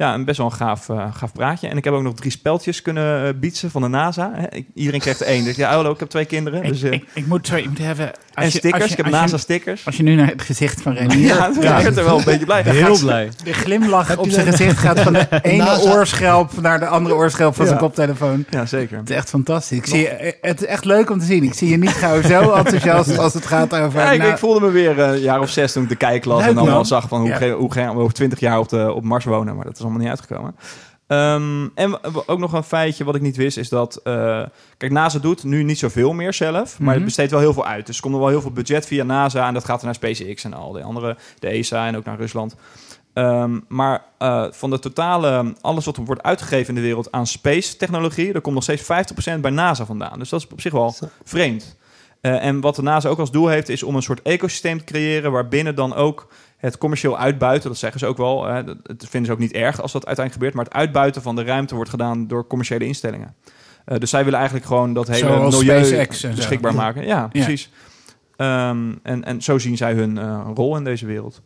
C: ja, een best wel een gaaf, eh, gaaf praatje. En ik heb ook nog drie speltjes kunnen bietsen van de NASA. Ik- iedereen krijgt er één. Dus ja, hallo, ik heb twee kinderen.
B: Ik,
C: Dus, eh,
B: ik, ik moet, sorry, ik moet even... Als
C: en
B: je-
C: stickers.
B: als je-
C: ik heb
B: als je-
C: NASA-stickers.
B: Als je nu naar het gezicht van Renier...
C: Ja, ik werd er wel een beetje blij.
F: Heel blij.
B: De glimlach
D: Heb
B: op zijn gezicht gaat van de ene
D: NASA
B: oorschelp naar de andere oorschelp van zijn
D: Ja.
B: koptelefoon.
C: Ja, zeker.
B: Het is echt fantastisch. Ik zie, je- het is echt leuk om te zien. Ik zie je niet gauw zo enthousiast als het gaat over...
C: Ja, ik,
B: nou,
C: ik voelde me weer een jaar of zes toen ik de kijk las
B: Leuk,
C: en dan
B: man.
C: wel zag van hoe,
B: Ja.
C: hoe gaan we over twintig jaar op, de, op Mars wonen. Maar dat is allemaal niet uitgekomen. Ehm, en ook nog een feitje wat ik niet wist is dat... eh, kijk, NASA doet nu niet zoveel meer zelf, maar
B: Mhm.
C: het besteedt wel heel veel uit. Dus er komt er wel heel veel budget via NASA en dat gaat er naar SpaceX en al die andere, de ESA en ook naar Rusland. Ehm, maar eh, van de totale, alles wat er wordt uitgegeven in de wereld aan space technologie, daar komt nog steeds 50% bij NASA vandaan. Dus dat is op zich wel vreemd. Eh, en wat de NASA ook als doel heeft, is om een soort ecosysteem te creëren waarbinnen dan ook het commercieel uitbuiten, dat zeggen ze ook wel, hè, dat, vinden ze ook niet erg als dat uiteindelijk gebeurt, maar het uitbuiten van de ruimte wordt gedaan door commerciële instellingen. Eh, dus zij willen eigenlijk gewoon dat hele
B: Zoals
C: milieu
B: SpaceX
C: beschikbaar maken. Ja, precies. Ehm, en, en zo zien zij hun eh, rol in deze wereld.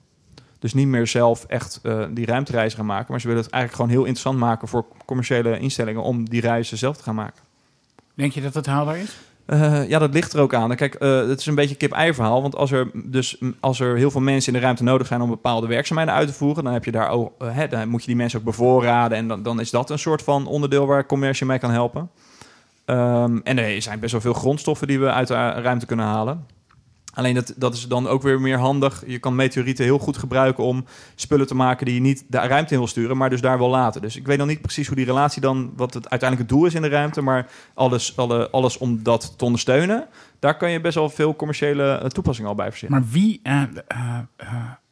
C: Dus niet meer zelf echt eh, die ruimtereizen gaan maken. Maar ze willen het eigenlijk gewoon heel interessant maken voor commerciële instellingen om die reizen zelf te gaan maken.
B: Denk je dat dat haalbaar is?
C: Eh, ja, dat ligt er ook aan. Kijk, eh, het is een beetje een kip-ei verhaal. Want als er, dus, als er heel veel mensen in de ruimte nodig zijn om bepaalde werkzaamheden uit te voeren, dan, heb je daar ook, eh, hè, dan moet je die mensen ook bevoorraden. En dan, dan is dat een soort van onderdeel waar commercie mee kan helpen. Ehm, en er zijn best wel veel grondstoffen die we uit de ruimte kunnen halen. Alleen dat, dat is dan ook weer meer handig. Je kan meteorieten heel goed gebruiken om spullen te maken die je niet de ruimte in wil sturen, maar dus daar wil laten. Dus ik weet nog niet precies hoe die relatie dan, wat het uiteindelijk het doel is in de ruimte, maar alles, alle, alles om dat te ondersteunen, daar kan je best wel veel commerciële eh, toepassingen al bij verzinnen.
B: Maar wie, eh, eh,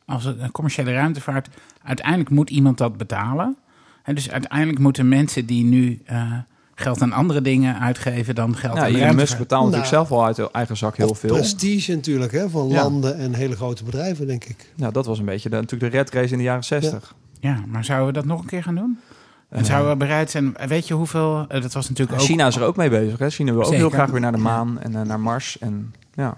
B: als het een commerciële ruimtevaart, uiteindelijk moet iemand dat betalen. En dus uiteindelijk moeten mensen die nu geld aan andere dingen uitgeven dan geld
C: Ja,
B: aan de
C: Elon Musk betaalt natuurlijk
D: Nou,
C: zelf al uit de eigen zak heel veel.
D: Prestige natuurlijk, hè, van
C: Ja.
D: landen en hele grote bedrijven, denk ik.
C: Nou, dat was een beetje de, natuurlijk de red race in de jaren 60.
B: Ja, maar zouden we dat nog een keer gaan doen? En
C: Eh,
B: zouden we bereid zijn, weet je hoeveel, eh, dat was natuurlijk ook...
C: China is er ook mee bezig. Hè? China wil ook
B: Zeker.
C: heel graag weer naar de maan en eh, naar Mars. En, ja.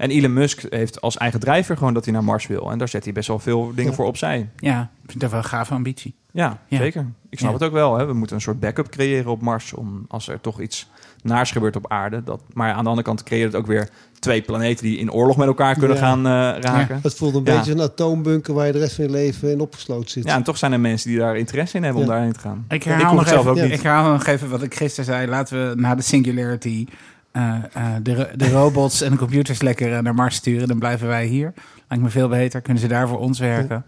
C: En Elon Musk heeft als eigen drijver gewoon dat hij naar Mars wil. En daar zet hij best wel veel dingen
D: Ja.
C: voor opzij.
B: Ja, ik vind dat wel een gave ambitie.
C: Ja,
B: Ja.
C: zeker. Ik snap
B: Ja.
C: het ook wel. Hè? We moeten een soort backup creëren op Mars. Om, als er toch iets naars gebeurt op aarde. Dat, maar aan de andere kant creëert het ook weer twee planeten die in oorlog met elkaar kunnen
D: Ja.
C: gaan eh, raken. Ja.
D: Het voelt een
C: Ja.
D: beetje een atoombunker waar je de rest van je leven in opgesloten zit.
C: en toch zijn er mensen die daar interesse in hebben om
D: Ja.
C: daarheen te gaan.
B: Ik herhaal,
C: het
B: nog
C: zelf
B: even,
C: ook niet.
B: ik herhaal nog even wat ik gisteren zei. Laten we na de singularity eh, eh, de, de robots en de computers lekker eh, naar Mars sturen. Dan blijven wij hier. Lijkt me veel beter. Kunnen ze daar voor ons werken.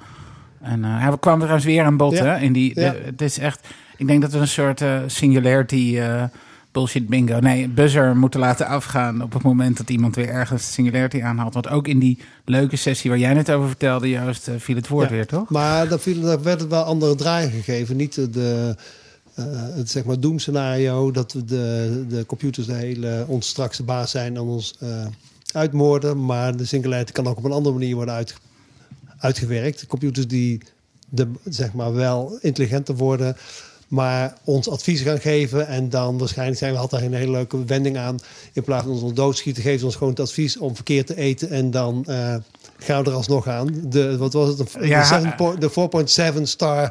B: En eh, we kwamen trouwens weer aan bod.
D: Ja.
B: Hè, in die, de-
D: Ja.
B: het is echt, ik denk dat we een soort singularity bullshit bingo. Nee, buzzer moeten laten afgaan op het moment dat iemand weer ergens singularity aanhaalt. Want ook in die leuke sessie waar jij net over vertelde, Joost, eh, viel het woord
D: Ja.
B: weer, toch?
D: Maar daar, viel, daar werd het wel andere draai gegeven. Niet de, het zeg maar doemscenario dat we de, de computers de hele ons straks de baas zijn en ons eh, uitmoorden. Maar de singularity kan ook op een andere manier worden uit, uitgewerkt. Computers die de, zeg maar wel intelligenter worden, maar ons advies gaan geven. En dan waarschijnlijk zijn we altijd een hele leuke wending aan. In plaats van ons doodschieten, geven ze ons gewoon het advies om verkeerd te eten. En dan eh, gaan we er alsnog aan. De, wat was het? De,
B: Ja.
D: de, 7 po- de 4.7 star eh,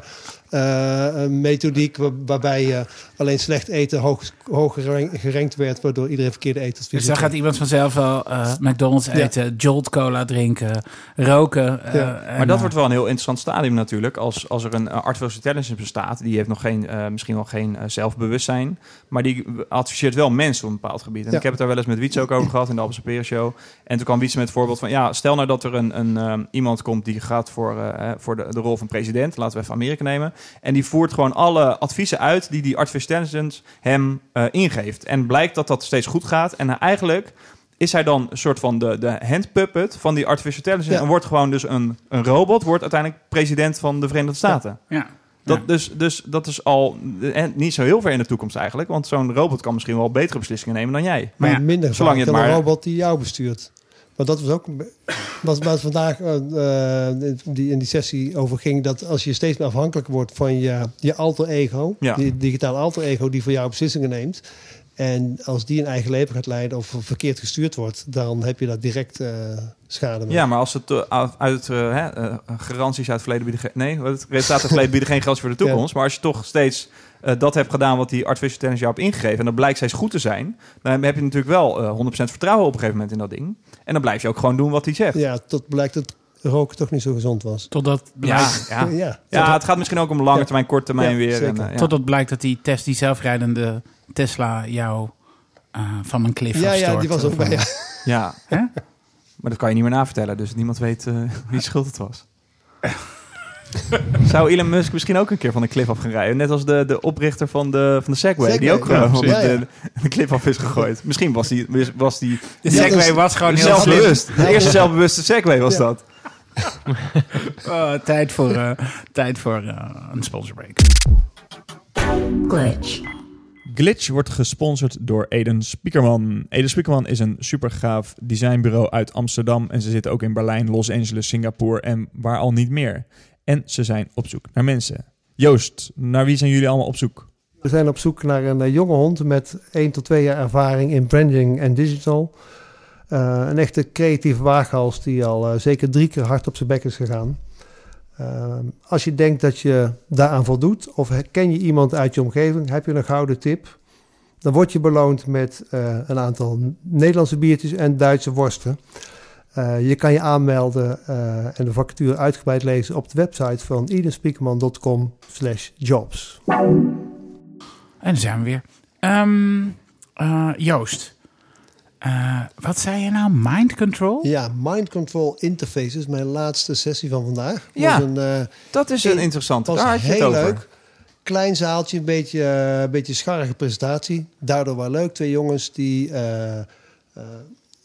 D: methodiek, waar- waarbij je alleen slecht eten hoog, hoog gerankt werd, waardoor iedereen verkeerde eetadvies
B: Dus dan
D: kreeg.
B: gaat iemand vanzelf wel eh, McDonald's
D: Ja.
B: eten, Jolt Cola drinken, roken. eh,
D: Ja.
C: Maar dat
B: eh,
C: wordt wel een heel interessant stadium natuurlijk. Als, als er een uh, artificial intelligence bestaat, die heeft nog geen, eh, misschien wel geen eh, zelfbewustzijn, maar die adviseert wel mensen op een bepaald gebied. En
D: Ja.
C: ik heb het daar wel eens met Wietse ook over gehad in de Albert Sapere Show. En toen kwam Wietse met het voorbeeld van, ja, stel nou dat er een, een iemand komt die gaat voor, eh, eh, voor de, de rol van president, laten we even Amerika nemen, en die voert gewoon alle adviezen uit die die artificial intelligence hem eh, ingeeft. En blijkt dat dat steeds goed gaat. En eigenlijk is hij dan een soort van de, de handpuppet van die artificial intelligence.
D: Ja.
C: En wordt gewoon dus een, een robot, wordt uiteindelijk president van de Verenigde Staten.
B: Ja.
C: Dat,
B: Ja.
C: dus, dus dat is al en niet zo heel ver in de toekomst eigenlijk. Want zo'n robot kan misschien wel betere beslissingen nemen dan jij.
D: Maar
B: Ja,
D: minder
C: zolang je het
D: dan een
C: maar-
D: robot die jou bestuurt. Dat was ook was het vandaag eh, eh, die, in die sessie over ging. Dat als je steeds meer afhankelijk wordt van je, je alter ego,
C: Ja.
D: die digitale alter ego die voor jou beslissingen neemt. En als die een eigen leven gaat leiden of verkeerd gestuurd wordt, dan heb je daar direct eh, schade mee.
C: Ja, maar als het eh, uit eh, hè, garanties uit het verleden bieden... Nee, het resultaat uit het verleden bieden geen garantie voor de toekomst. Maar als je toch steeds eh, dat hebt gedaan wat die artificial intelligence jou heeft ingegeven... en dat blijkt steeds goed te zijn... dan heb je natuurlijk wel eh 100% vertrouwen op een gegeven moment in dat ding. En dan blijf je ook gewoon doen wat hij zegt.
D: Ja, tot blijkt dat roken toch niet zo gezond was.
B: Totdat
C: ja,
B: blijkt,
C: ja.
D: ja.
C: Ja, het gaat misschien ook om lange
D: Ja.
C: termijn, korte termijn
D: Ja,
C: weer. En, ja.
B: totdat blijkt dat die test, die zelfrijdende Tesla jou eh, van een cliff
D: Ja, ja, die was ook
B: Of,
D: bij.
B: eh,
D: Ja.
C: Ja.
B: Hè?
C: Maar dat kan je niet meer navertellen, dus niemand weet eh, wie schuld het was. Zou Elon Musk misschien ook een keer van een cliff af gaan rijden? Net als de, de oprichter van de, van de Segway, die ook
D: ja,
C: gewoon de,
D: Ja, ja.
C: de cliff af is gegooid. Misschien was die, was die
B: De
D: Ja,
B: Segway
D: dus-
B: was gewoon heel
C: zelfbewust.
B: slim.
C: De eerste zelfbewuste Segway was
D: Ja.
C: dat.
B: Oh, tijd voor, eh, tijd voor eh, een sponsorbreak.
E: glitch,
A: Glitch wordt gesponsord door Eden Spiekerman. Eden Spiekerman is een supergaaf designbureau uit Amsterdam en ze zitten ook in Berlijn, Los Angeles, Singapore en waar al niet meer. En ze zijn op zoek naar mensen. Joost, naar wie zijn jullie allemaal op zoek?
D: We zijn op zoek naar een eh, jonge hond met 1 tot 2 jaar ervaring in branding en digital. Eh, een echte creatieve waaghals die al eh, zeker drie keer hard op zijn bek is gegaan. Eh, als je denkt dat je daaraan voldoet, of ken je iemand uit je omgeving, heb je een gouden tip. Dan word je beloond met eh, een aantal Nederlandse biertjes en Duitse worsten. Eh, je kan je aanmelden eh, en de vacature uitgebreid lezen op de website van idenspiekerman.com slash jobs.
B: En daar zijn we weer. Ehm, eh, Joost, eh, wat zei je nou? Mind control?
D: Ja, Mind Control Interfaces, mijn laatste sessie van vandaag.
C: Ja.
D: Was een, eh,
C: Dat is een interessant.
D: was
C: Daar had je het
D: heel
C: over.
D: leuk. Klein zaaltje, een beetje, eh, een beetje scharrige presentatie. Daardoor wel leuk. Twee jongens die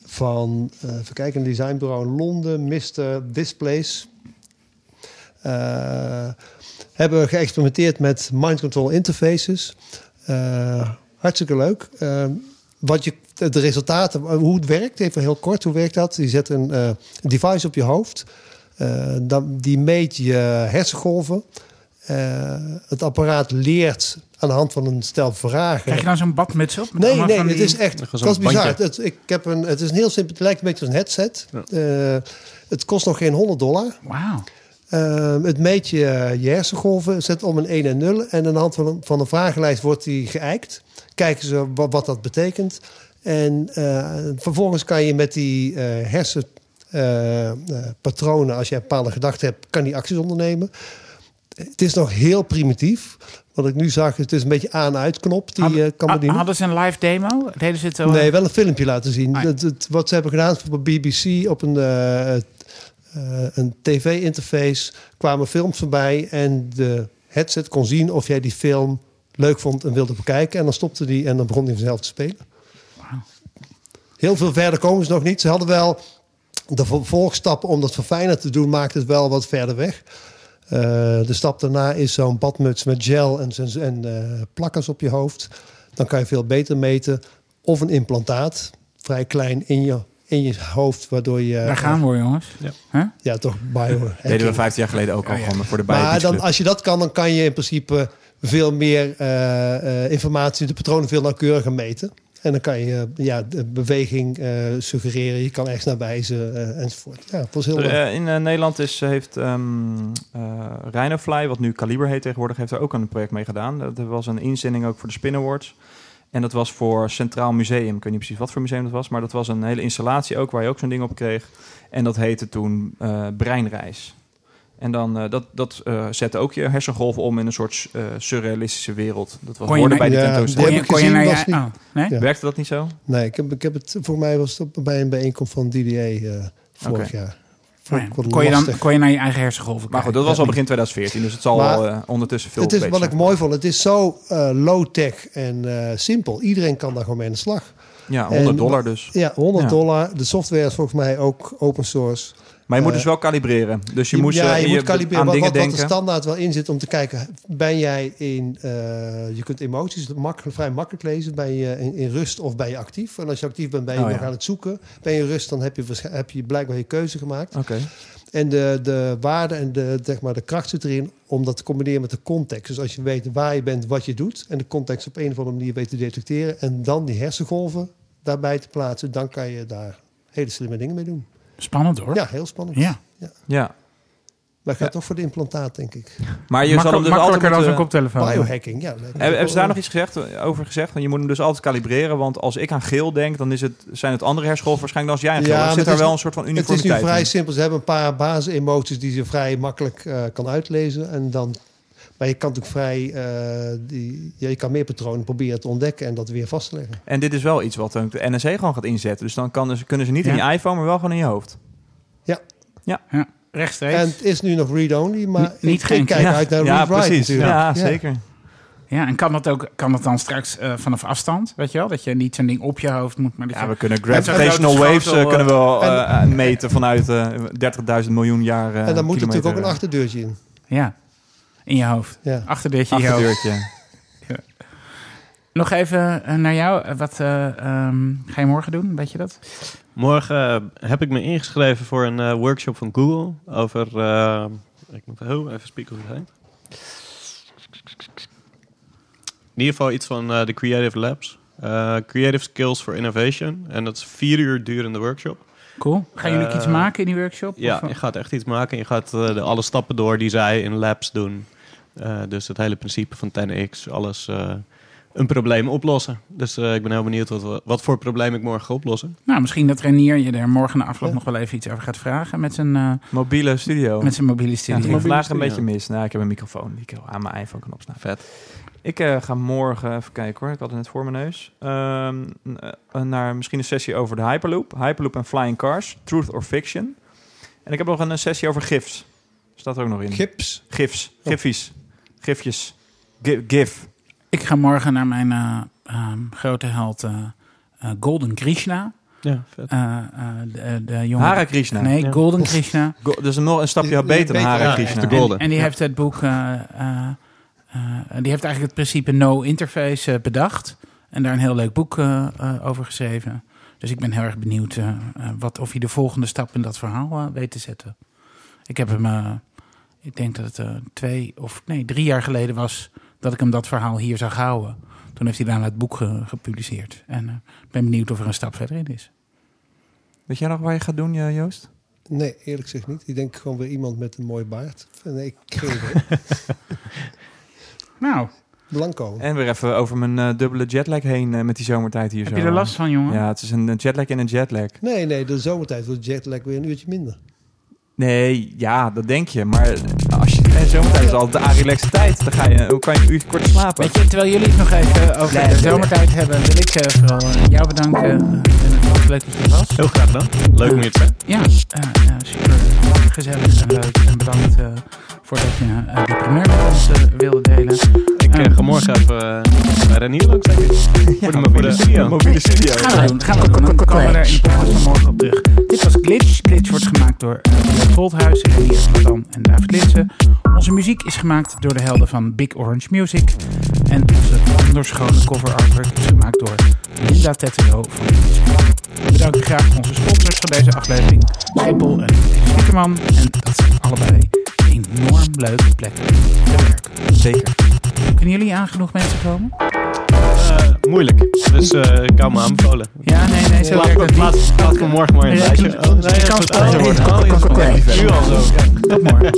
D: van, even kijken, een designbureau in Londen, Mr. Displays, hebben geëxperimenteerd met mind control interfaces. Hartstikke leuk. Wat je, de resultaten, hoe het werkt, even heel kort, hoe werkt dat? Je zet een, eh, een device op je hoofd. Eh, dan, die meet je hersengolven. Eh, het apparaat leert aan de hand van een stel vragen.
B: Krijg je nou zo'n badmuts op? Met
D: Nee, nee,
B: van
D: het
B: die-
D: is echt. Dat is bizar. Het, ik heb een, het is een heel simpel. Het lijkt een beetje als een headset. Eh, het kost nog geen 100 dollar.
B: Wauw.
D: Eh, het meet je, je hersengolven, zet om een 1 en 0. En aan de hand van een, van een vragenlijst wordt die geëikt. Kijken ze wat, wat dat betekent. En eh, vervolgens kan je met die eh hersenpatronen, als je een bepaalde gedachten hebt, kan die acties ondernemen. Het is nog heel primitief. Wat ik nu zag, het is een beetje aan-uit knop die je kan bedienen.
B: Hadden ze een live demo? Deden ze het zo?
D: Nee, wel een filmpje laten zien.
B: Ah, ja.
D: Wat ze hebben gedaan voor BBC op een, eh, eh, een tv-interface kwamen films voorbij en de headset kon zien of jij die film leuk vond en wilde bekijken. En dan stopte die en dan begon hij vanzelf te spelen. Heel veel verder komen ze nog niet. Ze hadden wel de vervolgstappen om dat verfijner te doen, maakt het wel wat verder weg. Eh, de stap daarna is zo'n badmuts met gel en, en, en eh, plakkers op je hoofd. Dan kan je veel beter meten. Of een implantaat, vrij klein in je, in je hoofd, waardoor je...
B: Daar gaan we hoor, jongens.
F: Ja.
B: Huh?
D: Ja, toch bio.
C: Deden we 15 jaar geleden ook al
B: ja.
C: voor de
D: Maar dan, als je dat kan, dan kan je in principe veel meer eh, eh, informatie, de patronen veel nauwkeuriger meten. En dan kan je ja, de beweging eh, suggereren, je kan ergens naar wijzen enzovoort. Ja, het was heel.
C: Er, in Nederland is, heeft ehm eh, Rhinofly, wat nu Caliber heet tegenwoordig, heeft er ook een project mee gedaan. Dat was een inzending ook voor de Spin Awards. En dat was voor Centraal Museum. Ik weet niet precies wat voor museum dat was, maar dat was een hele installatie ook waar je ook zo'n ding op kreeg. En dat heette toen Breinreis. En dan, eh, dat, dat eh, zette ook je hersengolven om in een soort eh, surrealistische wereld. Dat was hoorde bij de tentoonstelling.
B: Kon je, naar je... Oh, nee?
D: Ja.
C: Werkte dat niet zo?
D: Nee, ik heb, ik heb het, voor mij was het op- bij een bijeenkomst van DDA eh, vorig jaar.
B: Oh ja. kon, je dan, kon je naar je eigen hersengolven
C: Maar goed, dat was al begin 2014, dus het zal
D: Maar
C: al, ondertussen veel
D: het is wat ik mooi vond. Het is zo eh, low-tech en eh, simpel. Iedereen kan daar gewoon mee aan de slag.
C: Ja, 100
D: En-
C: dollar dus.
D: Ja, 100
C: Ja.
D: dollar. De software is volgens mij ook open source.
C: Maar je moet
D: Eh,
C: dus wel kalibreren. Dus je, moet,
D: ja,
C: eh,
D: je moet kalibreren
C: aan
D: wat,
C: dingen
D: wat, wat de standaard wel in zit om te kijken. Ben jij in, eh, je kunt emoties makkelijk, vrij makkelijk lezen. Ben je in, in rust of ben je actief? En als je actief bent, ben je
C: Oh,
D: nog
C: ja.
D: aan het zoeken. Ben je in rust, dan heb je, heb je blijkbaar je keuze gemaakt.
C: Oké.
D: En de, de waarde en de, zeg maar, de kracht zit erin om dat te combineren met de context. Dus als je weet waar je bent, wat je doet... en de context op een of andere manier weet te detecteren... en dan die hersengolven daarbij te plaatsen... dan kan je daar hele slimme dingen mee doen.
B: Spannend hoor.
D: Ja, heel spannend.
B: Ja.
C: Ja.
D: Maar gaat toch voor de implantaat, denk ik.
C: Maar je zal hem dus altijd
B: makkelijker dan zo'n
C: moeten...
B: koptelefoon.
D: Biohacking, ja.
C: Hebben, ze daar nog iets gezegd, eh, over gezegd? Want je moet hem dus altijd kalibreren. Want als ik aan geel denk, dan is het, zijn het andere hersengolven waarschijnlijk dan als jij aan
D: Ja,
C: geel. Ja, zit daar wel een soort van
D: Het is
C: uniformiteit
D: nu vrij
C: in.
D: simpel. Ze hebben een paar basisemoties die ze vrij makkelijk eh, kan uitlezen. En dan, maar je kan natuurlijk vrij... eh, die, ja, je kan meer patronen proberen te ontdekken... en dat weer vast te leggen.
C: En dit is wel iets wat de NSA gewoon gaat inzetten. Dus dan kan, kunnen ze niet in
B: Ja.
C: je iPhone, maar wel gewoon in je hoofd.
B: Ja, rechtstreeks.
D: En het is nu nog read-only, maar
B: Niet- niet
D: ik,
B: geen-
D: kijk
C: ja,
D: uit naar
C: ja,
D: read-write
C: precies.
D: natuurlijk.
C: Ja, zeker.
B: Ja, en kan dat ook kan dat dan straks eh, vanaf afstand? Weet je wel? Dat je niet zo'n ding op je hoofd moet, maar dat
C: Ja,
B: je...
C: we kunnen gravitational waves eh, kunnen we wel
D: en-
C: eh, meten vanuit eh 30.000 miljoen jaar
D: En dan moet er natuurlijk ook een achterdeurtje in.
B: Ja, in je hoofd.
D: Ja.
B: Achterdeurtje in je hoofd. Nog even eh, naar jou. Wat eh, ehm, ga je morgen doen? Weet je dat?
F: Morgen eh, heb ik me ingeschreven voor een workshop van Google over... eh, ik moet oh, even spieken hoe het heet. In ieder geval iets van de Creative Labs. Creative Skills for Innovation. En dat is vier uur durende workshop.
B: Cool. Gaan jullie ook iets maken in die workshop?
F: Ja,
B: Of,
F: je gaat echt iets maken. Je gaat de, alle stappen door die zij in labs doen. Dus het hele principe van 10x, alles een probleem oplossen. Dus eh, ik ben heel benieuwd wat, we- wat voor probleem ik morgen ga oplossen.
B: Nou, misschien dat Renier je er morgen na afloop nog wel even iets over gaat vragen met zijn, eh,
C: Mobiele studio.
B: met zijn mobiele
C: Ja,
B: studio.
C: ik
F: mobiele
C: vandaag een beetje mis. Nou, ik heb een microfoon die ik aan mijn iPhone kan opstaan. Vet. Ik eh, ga morgen, even kijken hoor, ik had het net voor mijn neus, Ehm, eh, naar misschien een sessie over de Hyperloop. Hyperloop en Flying Cars, Truth or Fiction. En ik heb nog een sessie over GIFs. Staat er ook nog in.
D: Gips.
C: GIFs, giffies, gifjes, Gi- GIF.
B: Ik ga morgen naar mijn eh, ehm, grote held eh, eh, Golden Krishna.
F: Ja, vet.
B: Eh, eh, de, de jongen...
C: Hare Krishna.
B: Nee,
F: Ja.
B: Golden Krishna.
C: Go- dus een, nog een stapje beter dan
D: ja,
C: Krishna.
F: echt de golden.
B: En, en die
F: Ja.
B: heeft het boek, eh, eh, eh, die heeft eigenlijk het principe no interface bedacht. En daar een heel leuk boek over geschreven. Dus ik ben heel erg benieuwd wat, of hij de volgende stap in dat verhaal weet te zetten. Ik heb hem, eh, ik denk dat het eh, twee of nee, drie jaar geleden was dat ik hem dat verhaal hier zag houden. Toen heeft hij daarna het boek ge- gepubliceerd. En eh, ik ben benieuwd of er een stap verder in is.
C: Weet jij nog waar je gaat doen, eh, Joost?
D: Nee, eerlijk gezegd niet. Ik denk gewoon weer iemand met een mooi baard. Nee, ik.
B: Nou,
D: Blanco.
C: En weer even over mijn eh, dubbele jetlag heen met die zomertijd hier
B: heb
C: zo.
B: je er last van, jongen?
C: Ja, het is een, een jetlag en een jetlag.
D: Nee, nee, de zomertijd wordt jetlag weer een uurtje minder.
C: Nee, ja, dat denk je. Maar als je eh, zomertijd is altijd de relaxe tijd. Dan ga je, hoe kan je een uurtje korter slapen.
B: Weet je, terwijl jullie het nog even over
C: Nee,
B: de
C: nee.
B: zomertijd hebben, wil ik eh, vooral eh, jou bedanken. eh, en het was leuk dat je was.
F: Heel graag gedaan. Leuk om hier te zijn.
B: Ja, eh, ja, super gezellig en leuk. En bedankt eh, voordat je eh, die primeur met ons eh, wilde delen.
F: Ik eh,
B: Ja.
F: ga morgen even uh, bij Renier langs, denk ik. voor de mobiele studio.
C: mobiele studio.
B: Gaan we doen. Gaan we doen. Dan komen we er in de podcast van morgen op terug. Dit was Glitch. Glitch wordt gemaakt door Björn Volthuis, Renier van Dam en David Linsen. Onze muziek is gemaakt door de helden van Big Orange Music. En onze wonderschone cover artwork is gemaakt door Linda Tetero van. We bedanken graag onze sponsors van deze aflevering. Schiphol en Spiekerman. En dat zijn allebei enorm leuke plekken te.
C: Zeker.
B: Kunnen jullie aan genoeg mensen komen?
F: Eh, moeilijk. Dus eh, ik hou me aanbevolen.
B: Ja, nee, nee, zo
F: Laat
B: werkt het niet.
F: laat- laat me morgen maar in het lijstje.
B: kan-
F: Oh, nee,
B: kan
F: dat is
B: Kan spelen.
F: Nu al zo.
B: Tot morgen.